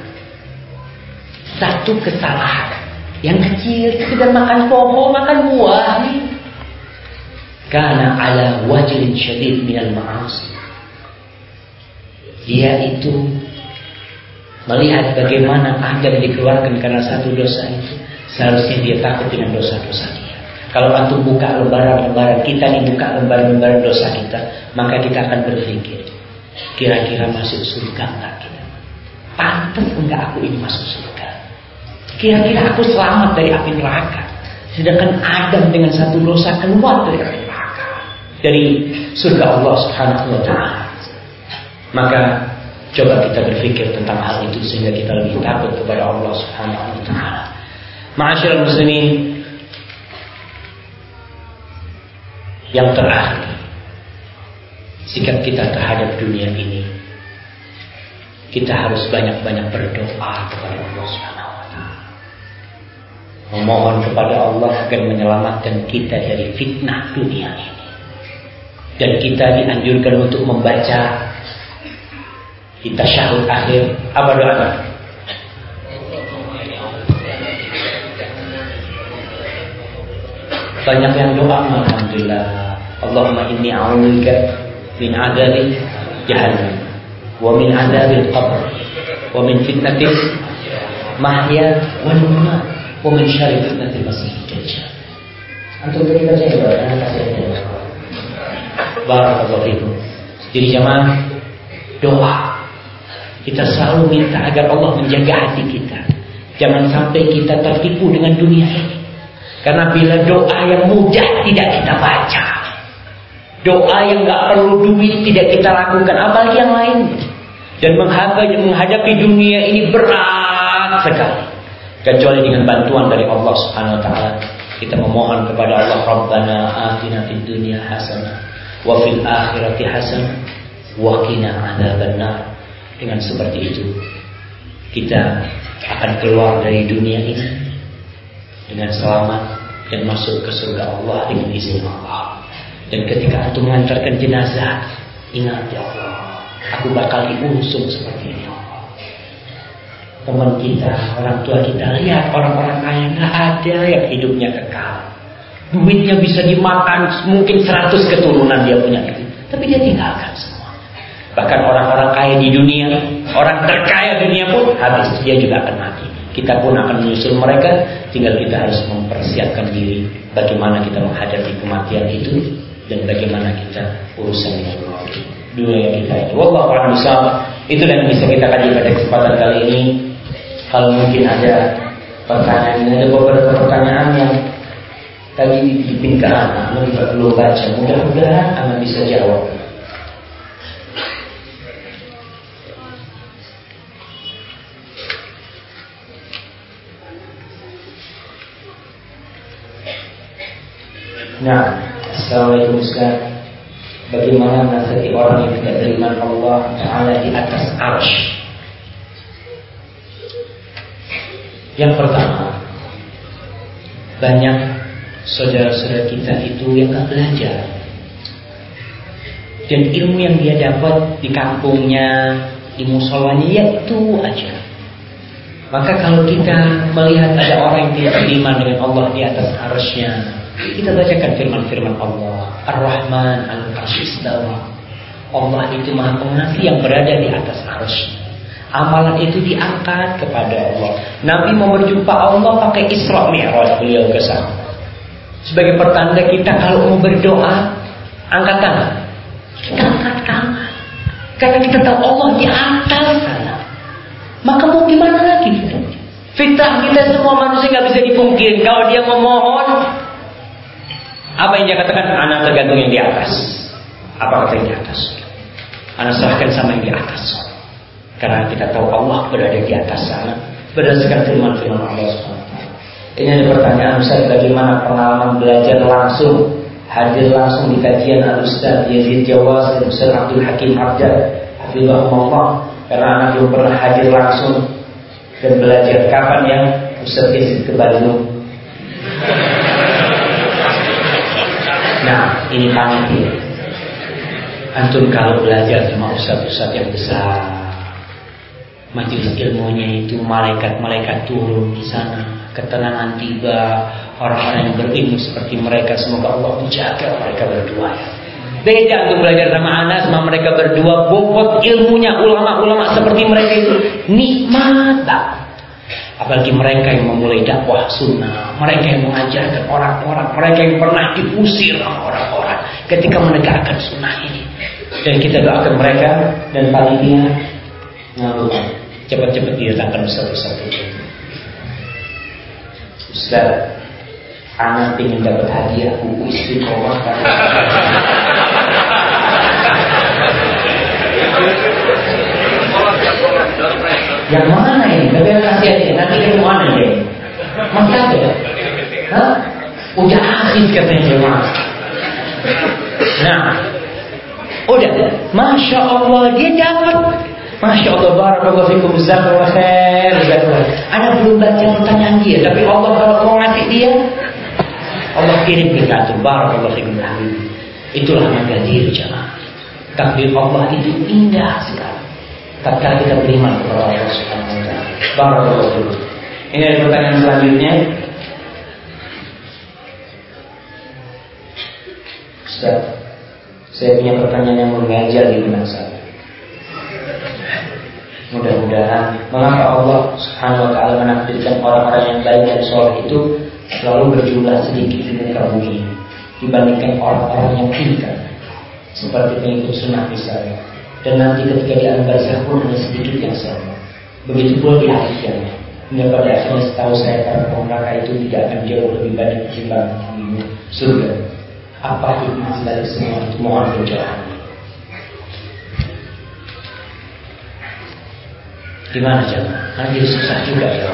Satu kesalahan yang kecil, sekedar makan pohon, makan buah. Karena ala wajrin syadid minal ma'asi. Dia itu melihat bagaimana Adam dikeluarkan karena satu dosa itu. Seharusnya dia takut dengan dosa-dosa dia. Kalau antum buka lembaran-lembaran kita nih buka lembaran-lembaran dosa kita, maka kita akan berpikir, kira-kira masuk surga enggak kita? Pantas enggak aku ini masuk surga? Kira-kira aku selamat dari api neraka? Sedangkan Adam dengan satu dosa keluar dari api neraka, dari surga Allah Subhanahu wa taala. Maka coba kita berpikir tentang hal itu sehingga kita lebih takut kepada Allah Subhanahu wa taala. Ma'asyiral muslimin, yang terakhir sikap kita terhadap dunia ini kita harus banyak-banyak berdoa kepada Allah Subhanahu wa taala. Memohon kepada Allah agar menyelamatkan kita dari fitnah dunia ini. Dan kita dianjurkan untuk membaca kita syahud akhir apa doa? Banyak yang doa alhamdulillah. Allahumma inni a'udzubika min adzabi jahannam wa min adzabil qabr wa min fitnatil mahya wal mamat wa min syarri fitnatil masih dajjal. Antum tadi baca ya. Barakallahu fikum. Jadi jemaah doa kita selalu minta agar Allah menjaga hati kita. Jangan sampai kita tertipu dengan dunia ini. Karena bila doa yang mudah tidak kita baca. Doa yang nggak perlu duit tidak kita lakukan. Apalagi yang lain. Dan menghadapi dunia ini berat sekali. Kecuali dengan bantuan dari Allah Subhanahu Wa Taala. Kita memohon kepada Allah Rabbana atina fid dunya hasanah wa fil akhirati hasanah wa qina adzabannar. Dengan seperti itu kita akan keluar dari dunia ini dengan selamat dan masuk ke surga Allah dengan izin Allah. Dan ketika antum mengantarkan jenazah, ingat ya Allah, aku bakal diusung seperti ini ya. Teman kita, orang tua kita, lihat orang-orang kaya nggak ada yang hidupnya kekal. Duitnya bisa dimakan mungkin 100 keturunan dia punya itu. Tapi dia tinggalkan semua. Bahkan orang-orang kaya di dunia, orang terkaya dunia pun habis, dia juga akan mati. Kita pun akan menyusul mereka, tinggal kita harus mempersiapkan diri bagaimana kita menghadapi kematian itu dan bagaimana kita urusan dengan dunia kita ini. Wallahu a'lam Itu yang bisa kita kaji pada kesempatan kali ini. Kalau mungkin ada pertanyaan, ada beberapa pertanyaan yang tadi dititipin ke anak, belum baca. Mudah-mudahan anak bisa jawab. Nah, Assalamualaikum Ustaz. Bagaimana nasihati orang yang tidak beriman Allah Ta'ala di atas arsh? Yang pertama Banyak saudara-saudara kita itu yang gak belajar. Dan ilmu yang dia dapat di kampungnya Di musolanya ya itu aja. Maka kalau kita melihat ada orang yang tidak beriman dengan Allah di atas arshnya kita bacakan firman-firman Allah. Ar-Rahman al-Arsyistawa. Allah itu maha pengasih yang berada di atas arsy. Amalan itu diangkat kepada Allah. Nabi mau berjumpa Allah pakai Isra Mi'raj beliau ke sana. Sebagai pertanda kita kalau mau berdoa, angkat tangan. Kita angkat tangan. Karena kita tahu Allah di atas sana. Maka mau gimana lagi? Fitrah kita semua manusia nggak bisa dipungkiri. Kalau dia memohon, apa yang dia katakan? Anak tergantung yang di atas. Apa kata yang di atas? Anak serahkan sama yang di atas. Karena kita tahu Allah berada di atas sana. Berdasarkan firman-firman Allah SWT. Ini ada pertanyaan Ustaz bagaimana pengalaman belajar langsung hadir langsung di kajian Al Ustaz Yazid Jawas dan Ustaz Abdul Hakim Abdad Hafizahullah karena anak belum pernah hadir langsung dan belajar kapan yang Ustaz Yazid ke Bandung Nah, ini panitia. Antum kalau belajar sama ustaz-ustaz yang besar, majelis ilmunya itu malaikat-malaikat turun di sana, ketenangan tiba, orang-orang yang berilmu seperti mereka semoga Allah menjaga mereka berdua ya. Beda untuk belajar sama anak sama mereka berdua bobot ilmunya ulama-ulama seperti mereka itu nikmat tak? Apalagi mereka yang memulai dakwah sunnah Mereka yang mengajarkan orang-orang Mereka yang pernah diusir orang-orang Ketika menegakkan sunnah ini. Dan kita doakan mereka Dan palingnya Cepat-cepat didatangkan satu-satu Ustaz Anak ingin dapat hadiah buku istiqomah Yang mana ini? Tapi kasih aja. Nanti ke mana dia? Masih ada? Hah? Udah habis katanya jemaah. Nah, udah. Masya Allah dia dapat. Masya Allah barakallahu fikum jazakallahu khair Ana belum baca pertanyaan dia, tapi Allah kalau mau ngasih dia, Allah kirim ke kantor barakallahu fikum Itulah menggadir jemaah. Takdir Allah itu indah sekali tatkala kita beriman kepada Allah Subhanahu wa taala. Barakallahu Ini ada pertanyaan selanjutnya. Ustaz, saya punya pertanyaan yang mengajar di benak saya. Mudah-mudahan mengapa Allah Subhanahu wa taala menakdirkan orang-orang yang baik dan soleh itu selalu berjumlah sedikit di muka bumi dibandingkan orang-orang yang pintar seperti pengikut sunnah misalnya dan nanti ketika di alam barzah pun hanya sedikit yang sama. Begitu pula di akhirnya. Hingga pada akhirnya setahu saya para pengusaha itu tidak akan jauh lebih banyak ketimbang surga. Apa hikmah dari semua itu mohon penjelasan. Gimana jemaah? Nanti susah juga ya.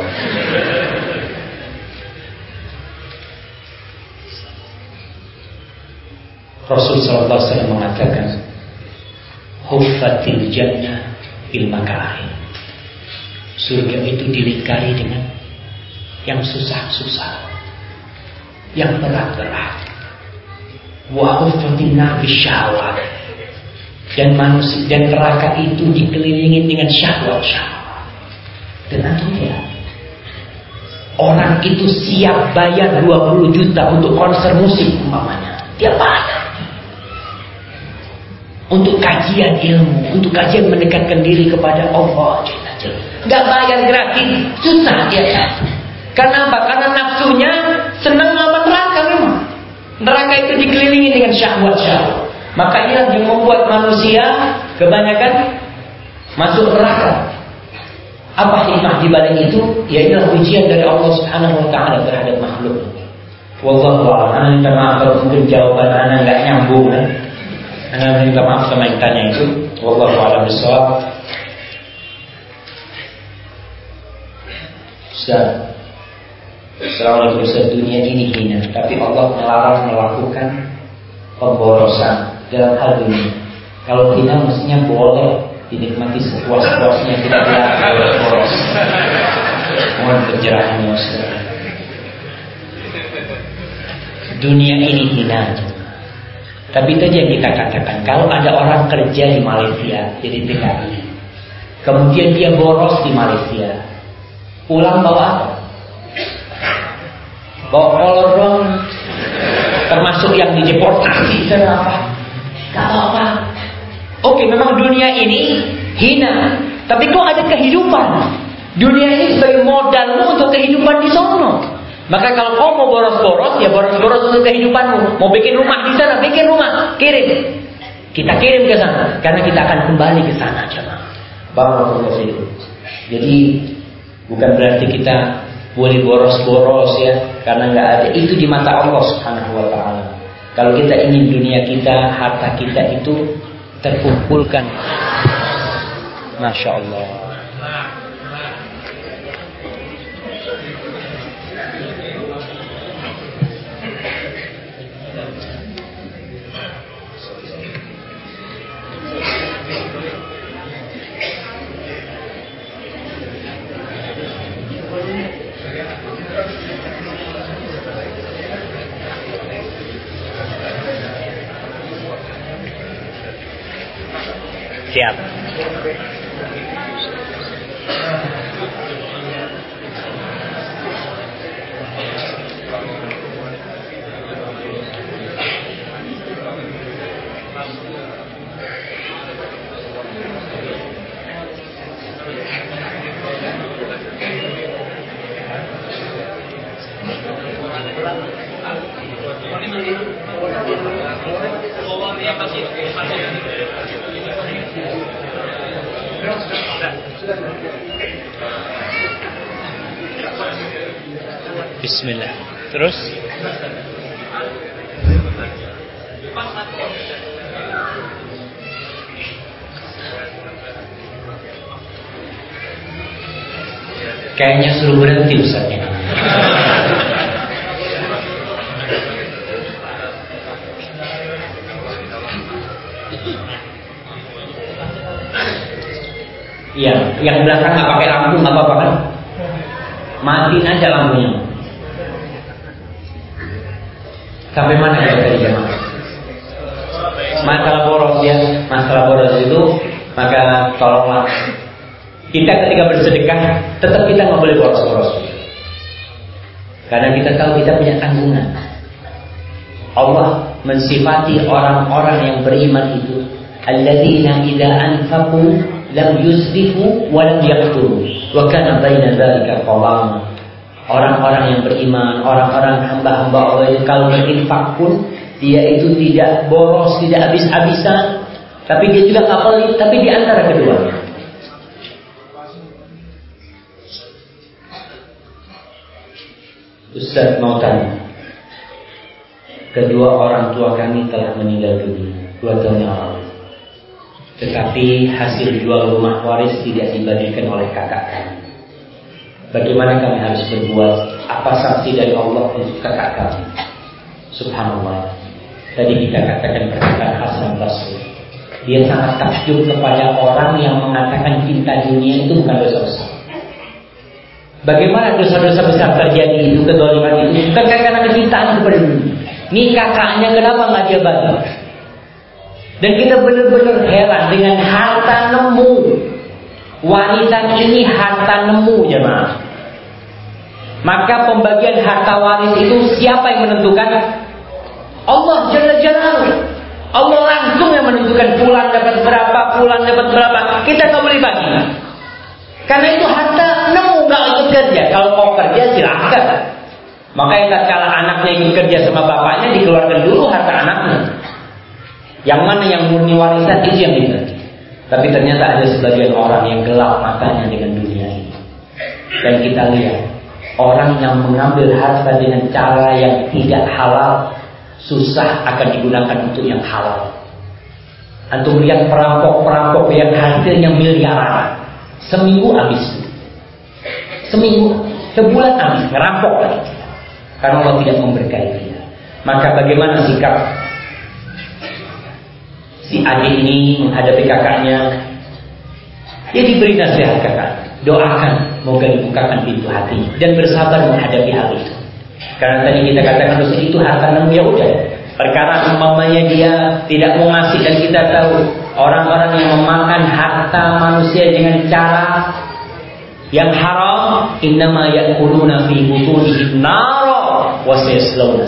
Rasul Sallallahu Alaihi Wasallam mengatakan Huffatil jannah bil. Surga itu dilingkari dengan yang susah-susah, yang berat-berat. Wa huffatin syahwat. Dan manusia dan neraka itu dikelilingi dengan syahwat-syahwat. Dan akhirnya Orang itu siap bayar 20 juta untuk konser musik umpamanya. Dia bayar untuk kajian ilmu, untuk kajian mendekatkan diri kepada Allah. Gak bayar gratis, susah dia kan. Karena apa? Karena nafsunya senang sama neraka memang. Neraka itu dikelilingi dengan syahwat-syahwat. Maka inilah yang membuat manusia kebanyakan masuk neraka. Apa hikmah di balik itu? Ya inilah ujian dari Allah Subhanahu wa taala terhadap makhluk. Wallahu a'lam. Minta maaf kalau mungkin jawaban anda nggak nyambung kan. Anda minta maaf sama yang tanya itu. Wallahu a'lam bishawab. Ustaz, Assalamualaikum Ustaz dunia ini hina Tapi Allah melarang melakukan pemborosan dalam hal ini. Kalau tidak mestinya boleh dinikmati sepuas-puasnya tidak boleh boros. Mohon pencerahannya Ustaz. Dunia ini hina. Tapi itu aja yang kita katakan. Kalau ada orang kerja di Malaysia jadi TKI, kemudian dia boros di Malaysia, pulang bawa apa? Bawa kolor dong, termasuk yang dideportasi dan apa? Gak apa Oke, memang dunia ini hina, tapi kok ada kehidupan. Dunia ini sebagai modalmu untuk kehidupan di sono. Maka kalau kau mau boros-boros, ya boros-boros untuk kehidupanmu. Mau bikin rumah di sana, bikin rumah, kirim. Kita kirim ke sana, karena kita akan kembali ke sana, jemaah. Barakallahu. Jadi bukan berarti kita boleh boros-boros ya, karena nggak ada itu di mata Allah Subhanahu wa taala. Kalau kita ingin dunia kita, harta kita itu terkumpulkan. Masya Allah. Siap. Bismillah. Terus? Kayaknya suruh berhenti. Iya, yang belakang nggak pakai lampu nggak apa-apa kan? Matiin aja lampunya. Sampai mana ya tadi jemaah? Masalah boros ya, masalah boros itu maka tolonglah kita ketika bersedekah tetap kita nggak boleh boros-boros. Karena kita tahu kita punya tanggungan. Allah mensifati orang-orang yang beriman itu alladzina idza anfaqu lam yusrifu wa lam yaqturu wa kana baina dzalika qawama. Orang-orang yang beriman orang-orang hamba-hamba Allah itu kalau berinfak pun dia itu tidak boros tidak habis-habisan. Tapi dia juga tak pelit tapi di antara keduanya Ustaz mau tanya? Kedua orang tua kami telah meninggal dunia. Dua tahun yang lalu tetapi hasil jual rumah waris tidak dibagikan oleh kakak kami. Bagaimana kami harus berbuat? Apa saksi dari Allah untuk kakak kami? Subhanallah. Tadi kita katakan perkataan Hasan Basri. Dia sangat takjub kepada orang yang mengatakan cinta dunia itu bukan dosa besar. Bagaimana dosa-dosa besar terjadi itu kedoliman itu? Bukan karena kecintaan kepada dunia. Ini kakaknya kenapa nggak dia bagi? Dan kita benar-benar heran dengan harta nemu. Wanita ini harta nemu jemaah. Maka pembagian harta waris itu siapa yang menentukan? Allah Jalla Jalaluhu. Allah langsung yang menentukan pulang dapat berapa, pulang dapat berapa. Kita nggak boleh bagi. Karena itu harta nemu nggak ikut kerja. Kalau mau kerja silahkan. Makanya kalah anaknya ikut kerja sama bapaknya dikeluarkan dulu harta anaknya. Yang mana yang murni warisan itu yang dibagi. Tapi ternyata ada sebagian orang yang gelap matanya dengan dunia ini. Dan kita lihat orang yang mengambil harta dengan cara yang tidak halal susah akan digunakan untuk yang halal. Antum lihat perampok-perampok yang hasilnya miliaran. Seminggu habis. Seminggu, sebulan habis, ngerampok lagi. Karena Allah tidak memberkahi dia. Maka bagaimana sikap si adik ini menghadapi kakaknya. Dia diberi nasihat kakak. Doakan, moga dibukakan pintu hati dan bersabar menghadapi hal itu. Karena tadi kita katakan dosa itu harta namun ya udah. Perkara umpamanya dia tidak mau ngasih dan kita tahu orang-orang yang memakan harta manusia dengan cara yang haram innama ya'kuluna fi butunihim nara wa sayaslawna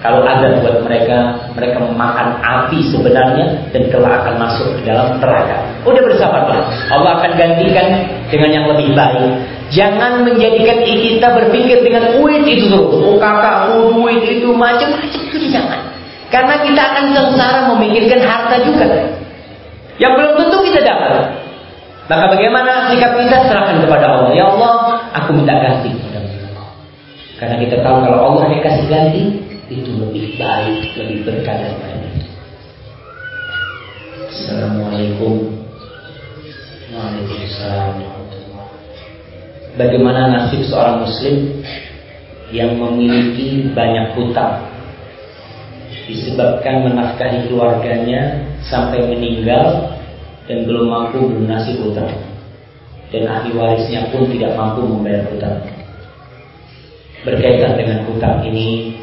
Kalau ada buat mereka, mereka memakan api sebenarnya dan kelak akan masuk ke dalam neraka. Udah bersabarlah. Allah akan gantikan dengan yang lebih baik. Jangan menjadikan kita berpikir dengan duit itu terus. Oh kakakku duit itu macam-macam itu jangan. Karena kita akan sengsara memikirkan harta juga. Yang belum tentu kita dapat. Maka bagaimana sikap kita serahkan kepada Allah. Ya Allah, aku minta ganti Karena kita tahu kalau Allah yang kasih ganti itu lebih baik, lebih berkah daripada. Assalamualaikum. Waalaikumsalam. Bagaimana nasib seorang muslim yang memiliki banyak hutang disebabkan menafkahi keluarganya sampai meninggal dan belum mampu melunasi hutang dan ahli warisnya pun tidak mampu membayar hutang. Berkaitan dengan hutang ini,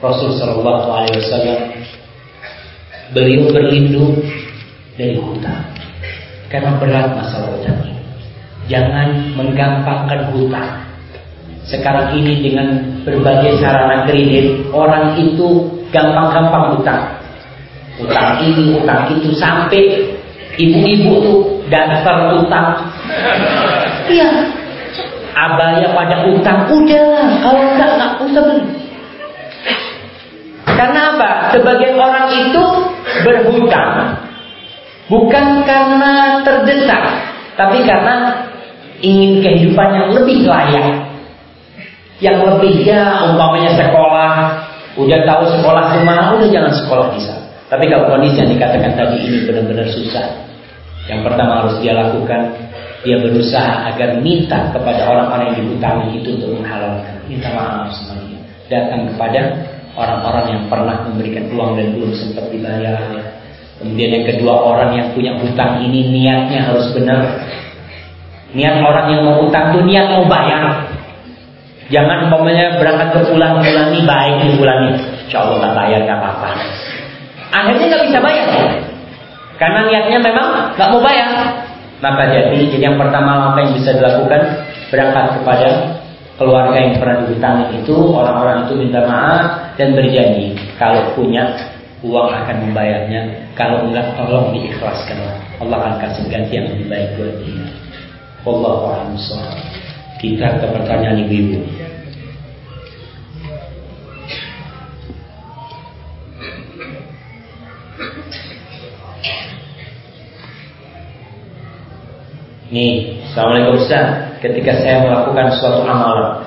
Rasul Shallallahu Alaihi Wasallam beliau berlindung dari hutang karena berat masalah hutang. Jangan menggampangkan hutang. Sekarang ini dengan berbagai sarana kredit, orang itu gampang-gampang hutang utang ini, utang itu sampai ibu-ibu tuh daftar utang. Iya. Abaya pada utang, udah kalau enggak enggak usah beli. Karena apa? Sebagai orang itu berhutang bukan karena terdesak, tapi karena ingin kehidupan yang lebih layak. Yang lebih ya umpamanya sekolah, udah tahu sekolah ke mana, udah jangan sekolah di sana. Tapi kalau kondisi yang dikatakan tadi ini benar-benar susah, yang pertama harus dia lakukan, dia berusaha agar minta kepada orang-orang yang dihutangi itu untuk menghalalkan. Minta maaf sama dia. Datang kepada orang-orang yang pernah memberikan uang dan belum sempat dibayar. Kemudian yang kedua orang yang punya hutang ini niatnya harus benar. Niat orang yang mau hutang itu niat mau bayar. Jangan umpamanya berangkat ke bulan bulan ini baik di bulan ini. Insya Allah tak bayar nggak apa-apa. Akhirnya nggak bisa bayar. Karena niatnya memang nggak mau bayar. Maka jadi, jadi yang pertama apa yang bisa dilakukan berangkat kepada keluarga yang pernah dihutangi itu orang-orang itu minta maaf dan berjanji kalau punya uang akan membayarnya kalau enggak tolong diikhlaskan Allah akan kasih ganti yang lebih baik buat dia. Wallahu kita ke pertanyaan ibu-ibu Nih, Assalamualaikum Ustaz. Ketika saya melakukan suatu amalan,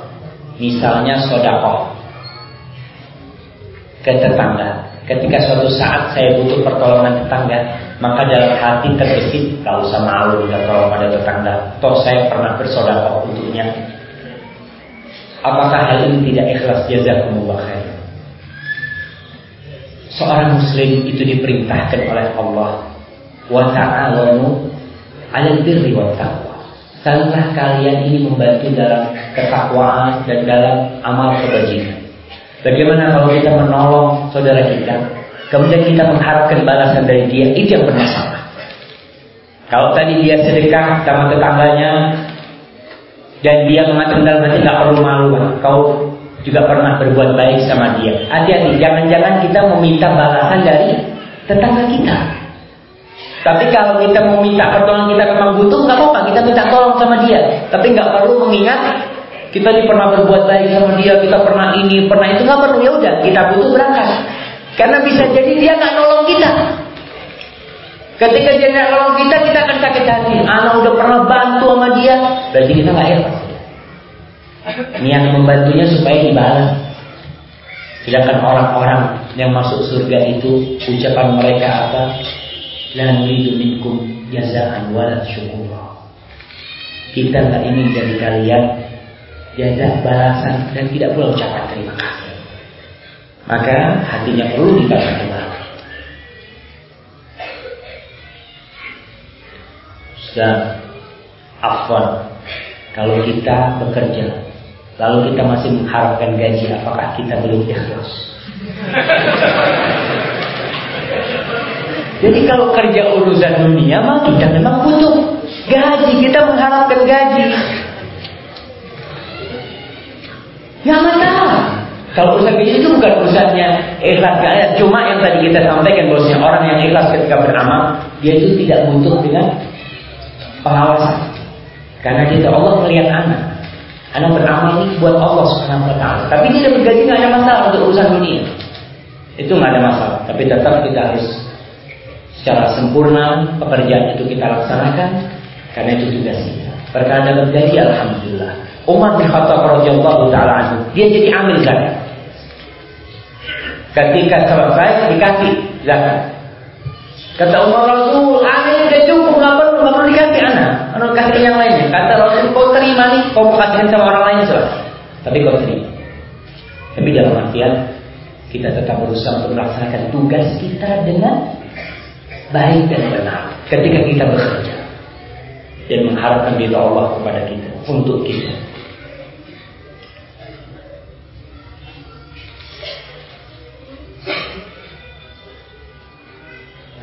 misalnya sodakoh ke tetangga. Ketika suatu saat saya butuh pertolongan tetangga, maka dalam hati terbesit, kalau usah malu minta tolong pada tetangga. Toh saya pernah bersodakoh untuknya. Apakah hal ini tidak ikhlas jazakumullah khair? Seorang muslim itu diperintahkan oleh Allah wa ta'awanu alal birri wa taqwa. Kalian ini membantu dalam ketakwaan dan dalam amal kebajikan. Bagaimana kalau kita menolong saudara kita, kemudian kita mengharapkan balasan dari dia, itu yang bermasalah. Kalau tadi dia sedekah sama tetangganya, dan dia mengatakan dalam hati nggak perlu malu, kau juga pernah berbuat baik sama dia. Hati-hati, jangan-jangan kita meminta balasan dari tetangga kita. Tapi kalau kita mau minta pertolongan kita memang butuh, nggak apa-apa, kita minta tolong sama dia. Tapi nggak perlu mengingat kita ini pernah berbuat baik sama dia, kita pernah ini, pernah itu nggak perlu ya udah, kita butuh berangkat. Karena bisa jadi dia nggak nolong kita. Ketika dia nggak nolong kita, kita akan sakit hati. Anak udah pernah bantu sama dia, berarti kita nggak ikhlas. Niat membantunya supaya dibalas. Sedangkan orang-orang yang masuk surga itu ucapan mereka apa? La nuridu minkum jazaan wala syukura. Kita nggak ingin dari kalian jazah balasan dan tidak pula ucapan terima kasih. Maka hatinya perlu ditata kembali. Sudah afwan kalau kita bekerja lalu kita masih mengharapkan gaji apakah kita belum ikhlas jadi kalau kerja urusan dunia mah kita memang butuh gaji. Kita mengharapkan gaji. Nggak masalah kalau urusan gaji itu bukan urusannya ikhlas gak cuma yang tadi kita sampaikan bahwasanya orang yang ikhlas ketika beramal dia itu tidak butuh dengan pengawasan. Karena kita Allah melihat anak. Anak beramal ini buat Allah subhanahu wa ta'ala. Tapi dia dapat gaji nggak ada masalah untuk urusan dunia. Itu nggak ada masalah. Tapi tetap kita harus secara sempurna pekerjaan itu kita laksanakan karena itu tugas kita perkara gaji alhamdulillah. Umar bin Khattab radhiyallahu taala anhu dia jadi amil zakat. Ketika selesai dikasih zakat. Kata Umar Rasul amil udah cukup nggak perlu nggak perlu dikasih anak. Anak kasih yang lainnya. Kata Rasul kau terima nih kau kasihin sama orang lain selesai tapi kau terima. Tapi dalam artian kita tetap berusaha untuk melaksanakan tugas kita dengan baik dan benar ketika kita bekerja dan mengharapkan ridha Allah kepada kita untuk kita.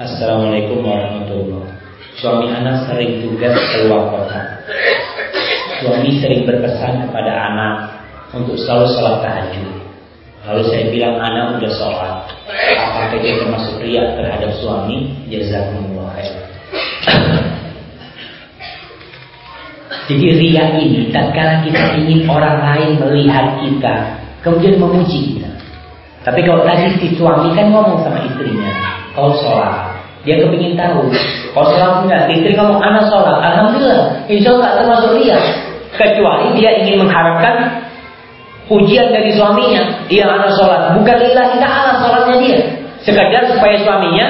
Assalamualaikum warahmatullahi wabarakatuh. Suami anak sering tugas keluar kota. Suami sering berpesan kepada anak untuk selalu sholat tahajud. Lalu saya bilang anak udah sholat Apakah dia termasuk riak terhadap suami? Jazakumullah Jadi riak ini Tatkala kita ingin orang lain melihat kita Kemudian memuji kita. Tapi kalau tadi si suami kan ngomong sama istrinya Kau sholat. Dia kepingin tahu Kau sholat enggak? Istri ngomong anak sholat. Alhamdulillah Insya Allah termasuk riak. Kecuali dia ingin mengharapkan pujian dari suaminya dia anak sholat. Bukan lillahi ta'ala sholatnya dia. Sekedar supaya suaminya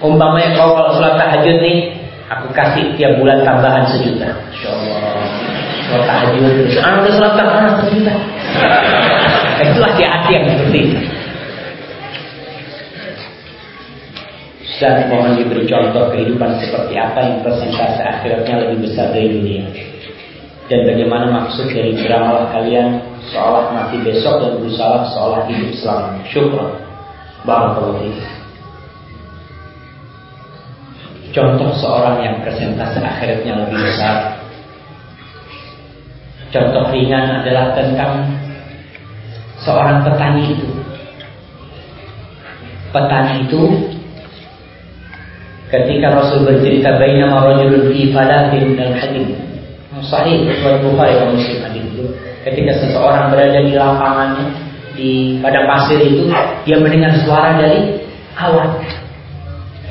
umpamanya kau kalau sholat tahajud nih aku kasih tiap bulan tambahan sejuta. Sholat tahajud. Anak sholat tambahan sejuta. Itulah hati yang seperti itu. Mohon diberi contoh kehidupan seperti apa yang persentase akhiratnya lebih besar dari dunia dan bagaimana maksud dari beramal kalian seolah mati besok dan berusaha seolah hidup selamanya. Syukur. Barakallahu Contoh seorang yang presentasi akhirnya lebih besar. Contoh ringan adalah tentang seorang petani itu. Petani itu ketika Rasul bercerita bainama rajulun fi falatin dan hadid. Sahih riwayat Bukhari dan Muslim. Itu ketika seseorang berada di lapangannya di pada pasir itu dia mendengar suara dari awan.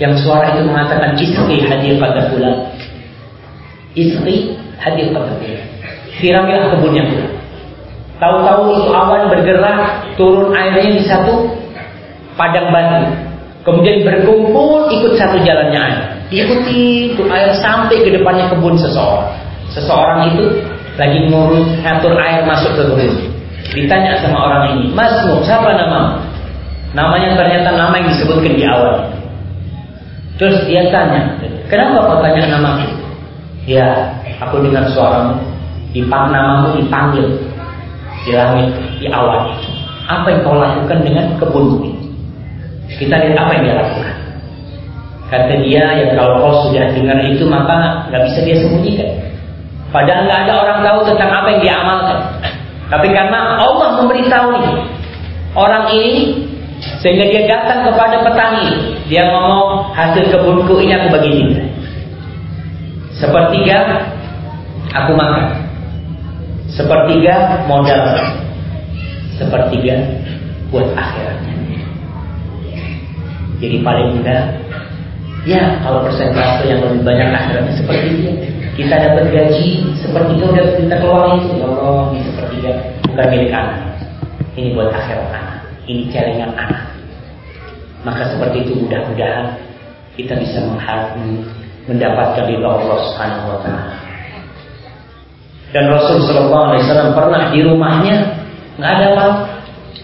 Yang suara itu mengatakan istri hadir pada bulan. Istri hadir pada bulan. Siramilah kebunnya bulan. Tahu-tahu itu awan bergerak turun airnya di satu padang batu. Kemudian berkumpul ikut satu jalannya air. Diikuti itu air sampai ke depannya kebun seseorang seseorang itu lagi ngurus ngatur air masuk ke kebun. Ditanya sama orang ini, Mas Nur, siapa nama? Namanya ternyata nama yang disebutkan di awal. Terus dia tanya, kenapa kau tanya namaku? Ya, aku dengar suaramu, dipang namamu dipanggil di langit, di awal. Apa yang kau lakukan dengan kebun ini? Kita lihat apa yang dia lakukan. Kata dia, ya kalau kau sudah dengar itu maka nggak bisa dia sembunyikan. Padahal nggak ada orang tahu tentang apa yang dia amalkan. Tapi karena Allah memberitahu nih orang ini sehingga dia datang kepada petani, dia ngomong hasil kebunku ini aku bagi. Sepertiga aku makan. Sepertiga modal. Sepertiga buat akhiratnya. Jadi paling mudah ya kalau persentase yang lebih banyak akhiratnya seperti dia kita dapat gaji seperti itu kita keluar itu ya Allah ini sepertiga bukan milik anak. Ini buat akhirat anak. Ini celengan anak. Maka seperti itu mudah-mudahan kita bisa mendapatkan ridho Allah Subhanahu wa taala. Dan Rasul Shallallahu Alaihi Wasallam pernah di rumahnya nggak ada apa.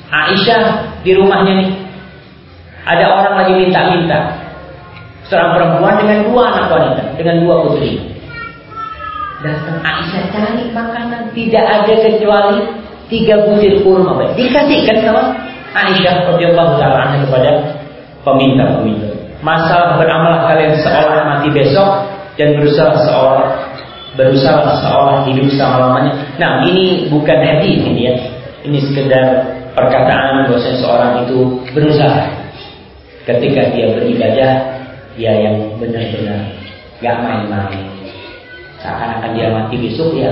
Aisyah di rumahnya nih. Ada orang lagi minta-minta. Seorang perempuan dengan dua anak wanita, dengan dua putri. Datang Aisyah cari makanan, tidak ada kecuali tiga butir kurma. Dikasihkan sama Aisyah radhiyallahu taala kepada peminta-peminta. Masalah beramal kalian seolah mati besok dan berusaha seolah berusaha seolah hidup selama-lamanya. Nah, ini bukan hadis ini ya. Ini sekedar perkataan bahwa seorang itu berusaha ketika dia beribadah dia yang benar-benar gak main-main. Seakan-akan dia mati besok ya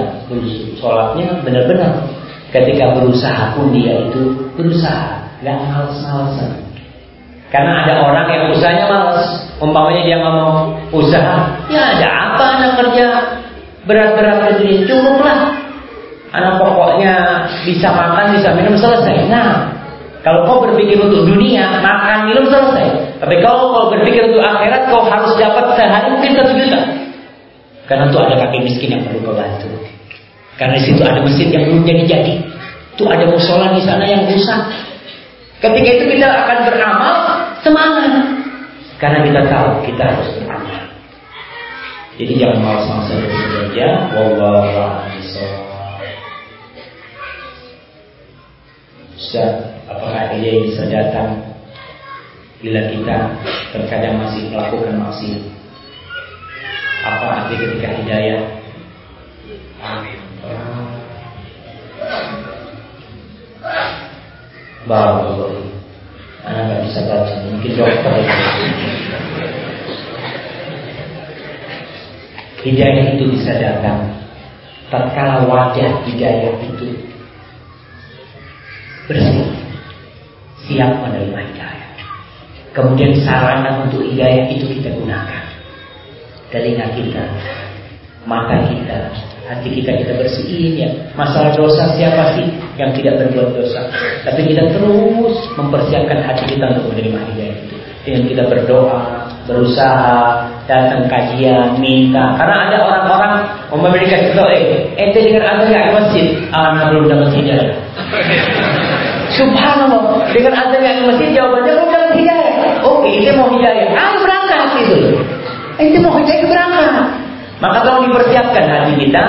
sholatnya benar-benar. Ketika berusaha pun dia itu berusaha, gak males-malesan. Karena ada orang yang usahanya males. Umpamanya dia ngomong usaha, ya ada apa anak kerja berat-berat begini, cukuplah. Anak pokoknya bisa makan, bisa minum selesai. Nah, kalau kau berpikir untuk dunia, makan, minum selesai. Tapi kalau kau berpikir untuk akhirat, kau harus dapat sehari mungkin satu juta. Karena itu ada kaki miskin yang perlu kau bantu. Karena di situ ada masjid yang belum jadi-jadi. Itu ada musola di sana yang rusak. Ketika itu kita akan beramal semangat. Karena kita tahu kita harus beramal. Jadi jangan malas-malasan bekerja. Wallahu Ustaz, apakah dia bisa datang bila kita terkadang masih melakukan maksiat? Apa arti ketika hidayah? Amin. Baru Anak nggak bisa baca, mungkin dokter. Hidayah itu bisa datang tatkala wajah hidayah itu bersih, siap menerima hidayah. Kemudian sarana untuk hidayah itu kita gunakan. Telinga kita, mata kita, hati kita kita bersihin ya. Masalah dosa siapa sih yang tidak berbuat dosa? Tapi kita terus mempersiapkan hati kita untuk menerima hidayah itu. Dengan kita berdoa, berusaha, datang kajian, minta. Karena ada orang-orang memberikan kita, eh, ente dengan ada nggak masjid? Anak belum dapat hidayah. Subhanallah, dengan ada yang masjid jawabannya belum dapat hidayah. Oke, ente mau hidayah, ayo berangkat itu. Ente mau hidayah berangkat. Maka tolong dipersiapkan hati kita,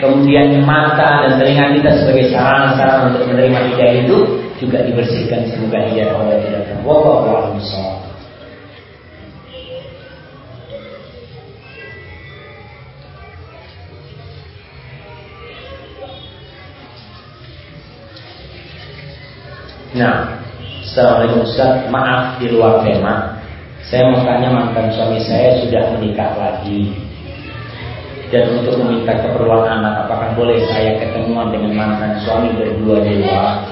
kemudian mata dan telinga kita sebagai sarana-sarana untuk menerima hidayah itu juga dibersihkan semoga hidayah Allah tidak Wallahu Nah, Assalamualaikum Ustaz, maaf di luar tema. Saya mau tanya mantan suami saya sudah menikah lagi. Dan untuk meminta keperluan anak, apakah boleh saya ketemuan dengan mantan suami berdua luar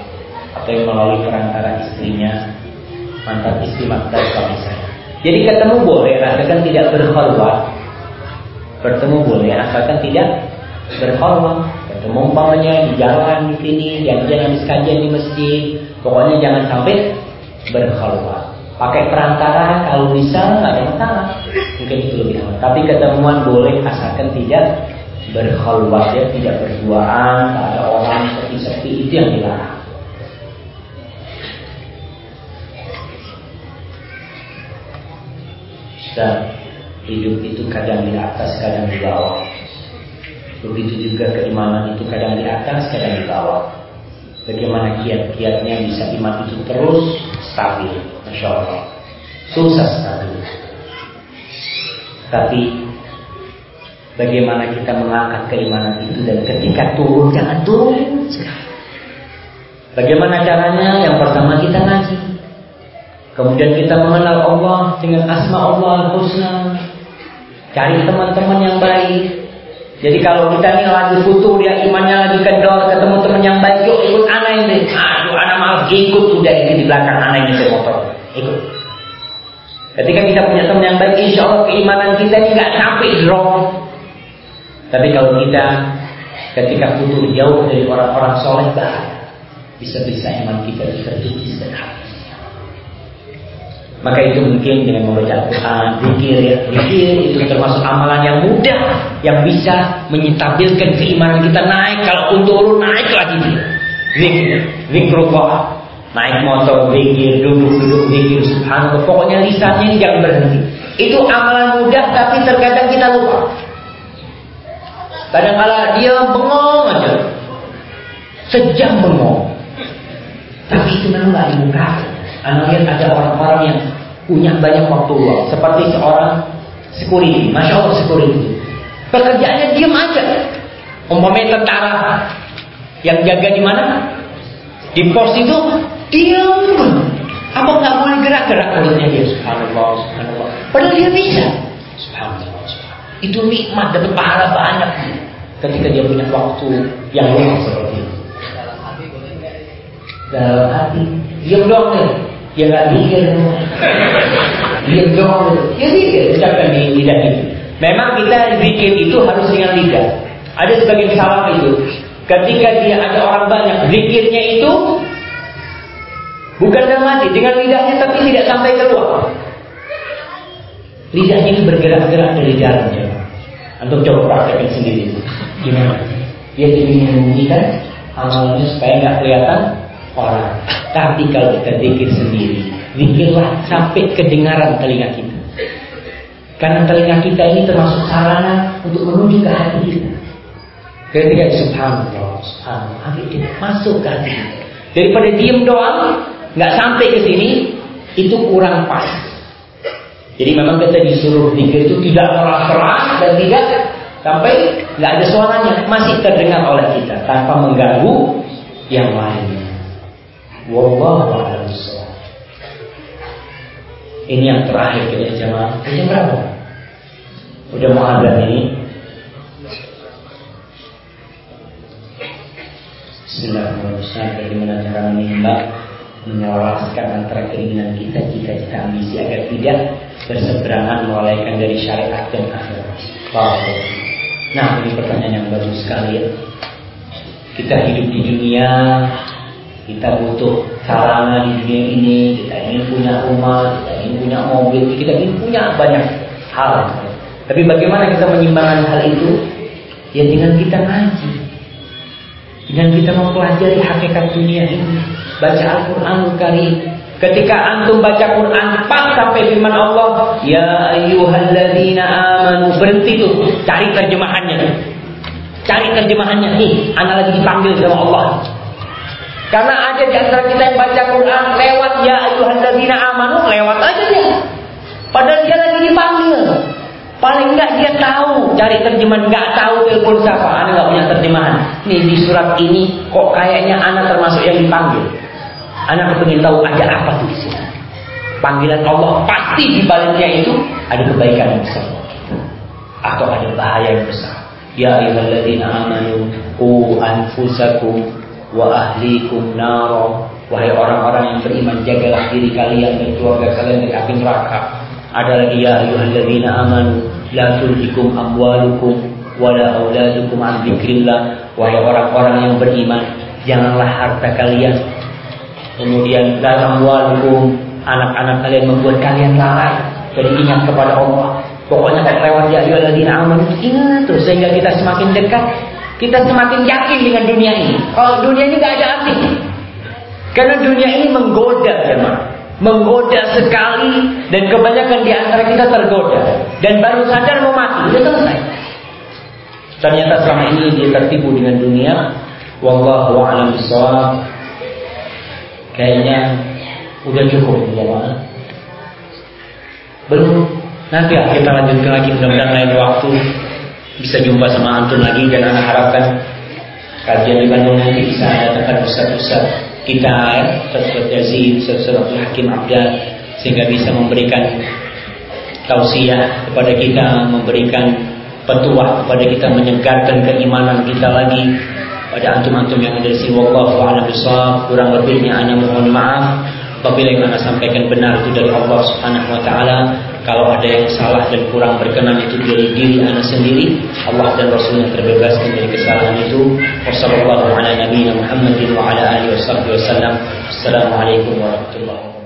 atau yang melalui perantara istrinya, mantan istri mantan suami saya. Jadi ketemu boleh, asalkan tidak berkhulwat. Bertemu boleh, asalkan tidak berkhulwat. Ketemu umpamanya di jalan di sini, janjian habis kajian di masjid, Pokoknya jangan sampai berkhulwat. Pakai perantara kalau bisa nggak ada masalah. Mungkin itu lebih aman. Tapi ketemuan boleh asalkan tidak berkhulwat ya, tidak berduaan, tak ada orang sepi-sepi itu yang dilarang. Dan hidup itu kadang di atas, kadang di bawah. Begitu juga keimanan itu kadang di atas, kadang di bawah. Bagaimana kiat-kiatnya bisa iman itu terus stabil Masya Allah Susah stabil Tapi Bagaimana kita mengangkat keimanan itu Dan ketika turun jangan turun Bagaimana caranya? Yang pertama kita ngaji. Kemudian kita mengenal Allah Dengan asma Allah al-husna. Cari teman-teman yang baik. Jadi kalau kita ini lagi butuh dia imannya lagi kendor, ketemu teman yang baik, yuk ikut anak ini. Aduh, anak malah ikut. Udah ini di belakang anak ini motor. Ikut. Ketika kita punya teman yang baik, insya Allah keimanan kita ini nggak sampai drop. Tapi kalau kita ketika butuh jauh dari orang-orang soleh bahaya. Bisa-bisa iman kita tertutup dan maka itu mungkin dengan membaca Al-Quran, zikir, ya. itu termasuk amalan yang mudah yang bisa menyetabilkan keimanan kita naik. Kalau untuk turun naik lagi zikir, zikrullah. Naik motor zikir, duduk-duduk zikir, subhanallah. Pokoknya lisannya ini jangan berhenti. Itu amalan mudah tapi terkadang kita lupa. Kadang-kala dia bengong aja. Sejam bengong. Tapi itu memang gak dibuka. Anda lihat ada orang-orang yang punya banyak waktu luang. Seperti seorang security. Masya Allah security. Pekerjaannya diam aja. Umpamanya tentara yang jaga di mana? Di pos itu diam. Apa nggak boleh gerak-gerak mulutnya dia? Subhanallah, subhanallah. Padahal dia bisa. Subhanallah, subhanallah. Itu nikmat dapat pahala banyak ketika dia punya waktu yang luang seperti itu. Dalam hati, diam dong nih. Dia nggak mikir. Diam dong. Dia mikir, ucapkan di lidah itu. Memang kita zikir itu harus dengan lidah. Ada sebagian salah itu. Ketika dia ada orang banyak, zikirnya itu bukan dalam hati, dengan lidahnya tapi tidak sampai keluar. Lidahnya ini bergerak-gerak dari dalam jemaah. Antum coba praktekkan sendiri. Gimana? Dia ingin menyembunyikan amalnya supaya nggak kelihatan orang. Tapi kalau kita zikir sendiri, zikirlah sampai kedengaran telinga kita. Karena telinga kita ini termasuk sarana untuk menuju ke hati kita. Ketika subhanallah, subhanallah, hati masuk ke hati. Daripada diem doang, nggak sampai ke sini, itu kurang pas. Jadi memang kita disuruh zikir itu tidak keras-keras dan tidak sampai nggak ada suaranya, masih terdengar oleh kita tanpa mengganggu yang lainnya. Wallahu a'lam ini yang terakhir kita jamaah. Jam berapa? Udah mau ada ini. Bismillahirrahmanirrahim. Bagaimana cara menembak menyelaraskan antara keinginan kita, cita-cita ambisi agar tidak berseberangan melalaikan dari syariat dan akhirat. Wow. Nah, ini pertanyaan yang bagus sekali ya. Kita hidup di dunia kita butuh sarana di dunia ini, kita ingin punya rumah, kita ingin punya mobil, kita ingin punya banyak hal. Tapi bagaimana kita menyimbangkan hal itu? Ya dengan kita ngaji. Dengan kita mempelajari hakikat dunia ini. Baca Al-Quran Karim. Ketika antum baca Quran pas sampai firman Allah, ya ayyuhalladzina amanu berhenti tuh, cari terjemahannya. Cari terjemahannya nih, anak lagi dipanggil sama Allah. Karena ada di antara kita yang baca Quran lewat ya ayyuhalladzina amanu lewat aja dia. Padahal dia lagi dipanggil. Paling enggak dia tahu cari terjemahan, enggak tahu telepon siapa, anak enggak punya terjemahan. Nih di surat ini kok kayaknya anak termasuk yang dipanggil. Anak kepingin tahu ada apa tuh di sini. Panggilan Allah pasti di baliknya itu ada kebaikan yang besar atau ada bahaya yang besar. Ya ayyuhalladzina amanu qu anfusakum wa ahlikum naro wahai orang-orang yang beriman jagalah diri kalian dan keluarga kalian dari api neraka ada lagi ya ayyuhalladzina amanu la tulhikum amwalukum wala auladukum an dzikrillah wahai orang-orang yang beriman janganlah harta kalian kemudian la amwalukum anak-anak kalian membuat kalian lalai dari ingat kepada Allah pokoknya kayak lewat ya ayyuhalladzina amanu ingat terus sehingga kita semakin dekat kita semakin yakin dengan dunia ini. Kalau dunia ini gak ada arti. Karena dunia ini menggoda, teman. Menggoda sekali dan kebanyakan di antara kita tergoda dan baru sadar mau mati, udah selesai. Ternyata selama ini dia tertipu dengan dunia. Wallahu a'lam bishawab. Kayaknya udah cukup ya, Belum. Nanti kita lanjutkan lagi mudah-mudahan lain waktu bisa jumpa sama antum lagi dan anak harapkan kajian di Bandung nanti bisa datangkan ustaz-ustaz kita Ustaz Yazid, Abdul Hakim Abdul sehingga bisa memberikan tausiah kepada kita, memberikan petuah kepada kita, menyegarkan keimanan kita lagi pada antum-antum yang ada di sini. Wallahu a'lam bishawab. Kurang lebihnya hanya mohon maaf. Apabila yang anda sampaikan benar itu dari Allah Subhanahu wa taala, kalau ada yang salah dan kurang berkenan itu dari diri anak sendiri. Allah dan Rasulnya terbebaskan dari kesalahan itu. Wassalamualaikum warahmatullahi wabarakatuh. Assalamualaikum warahmatullahi wabarakatuh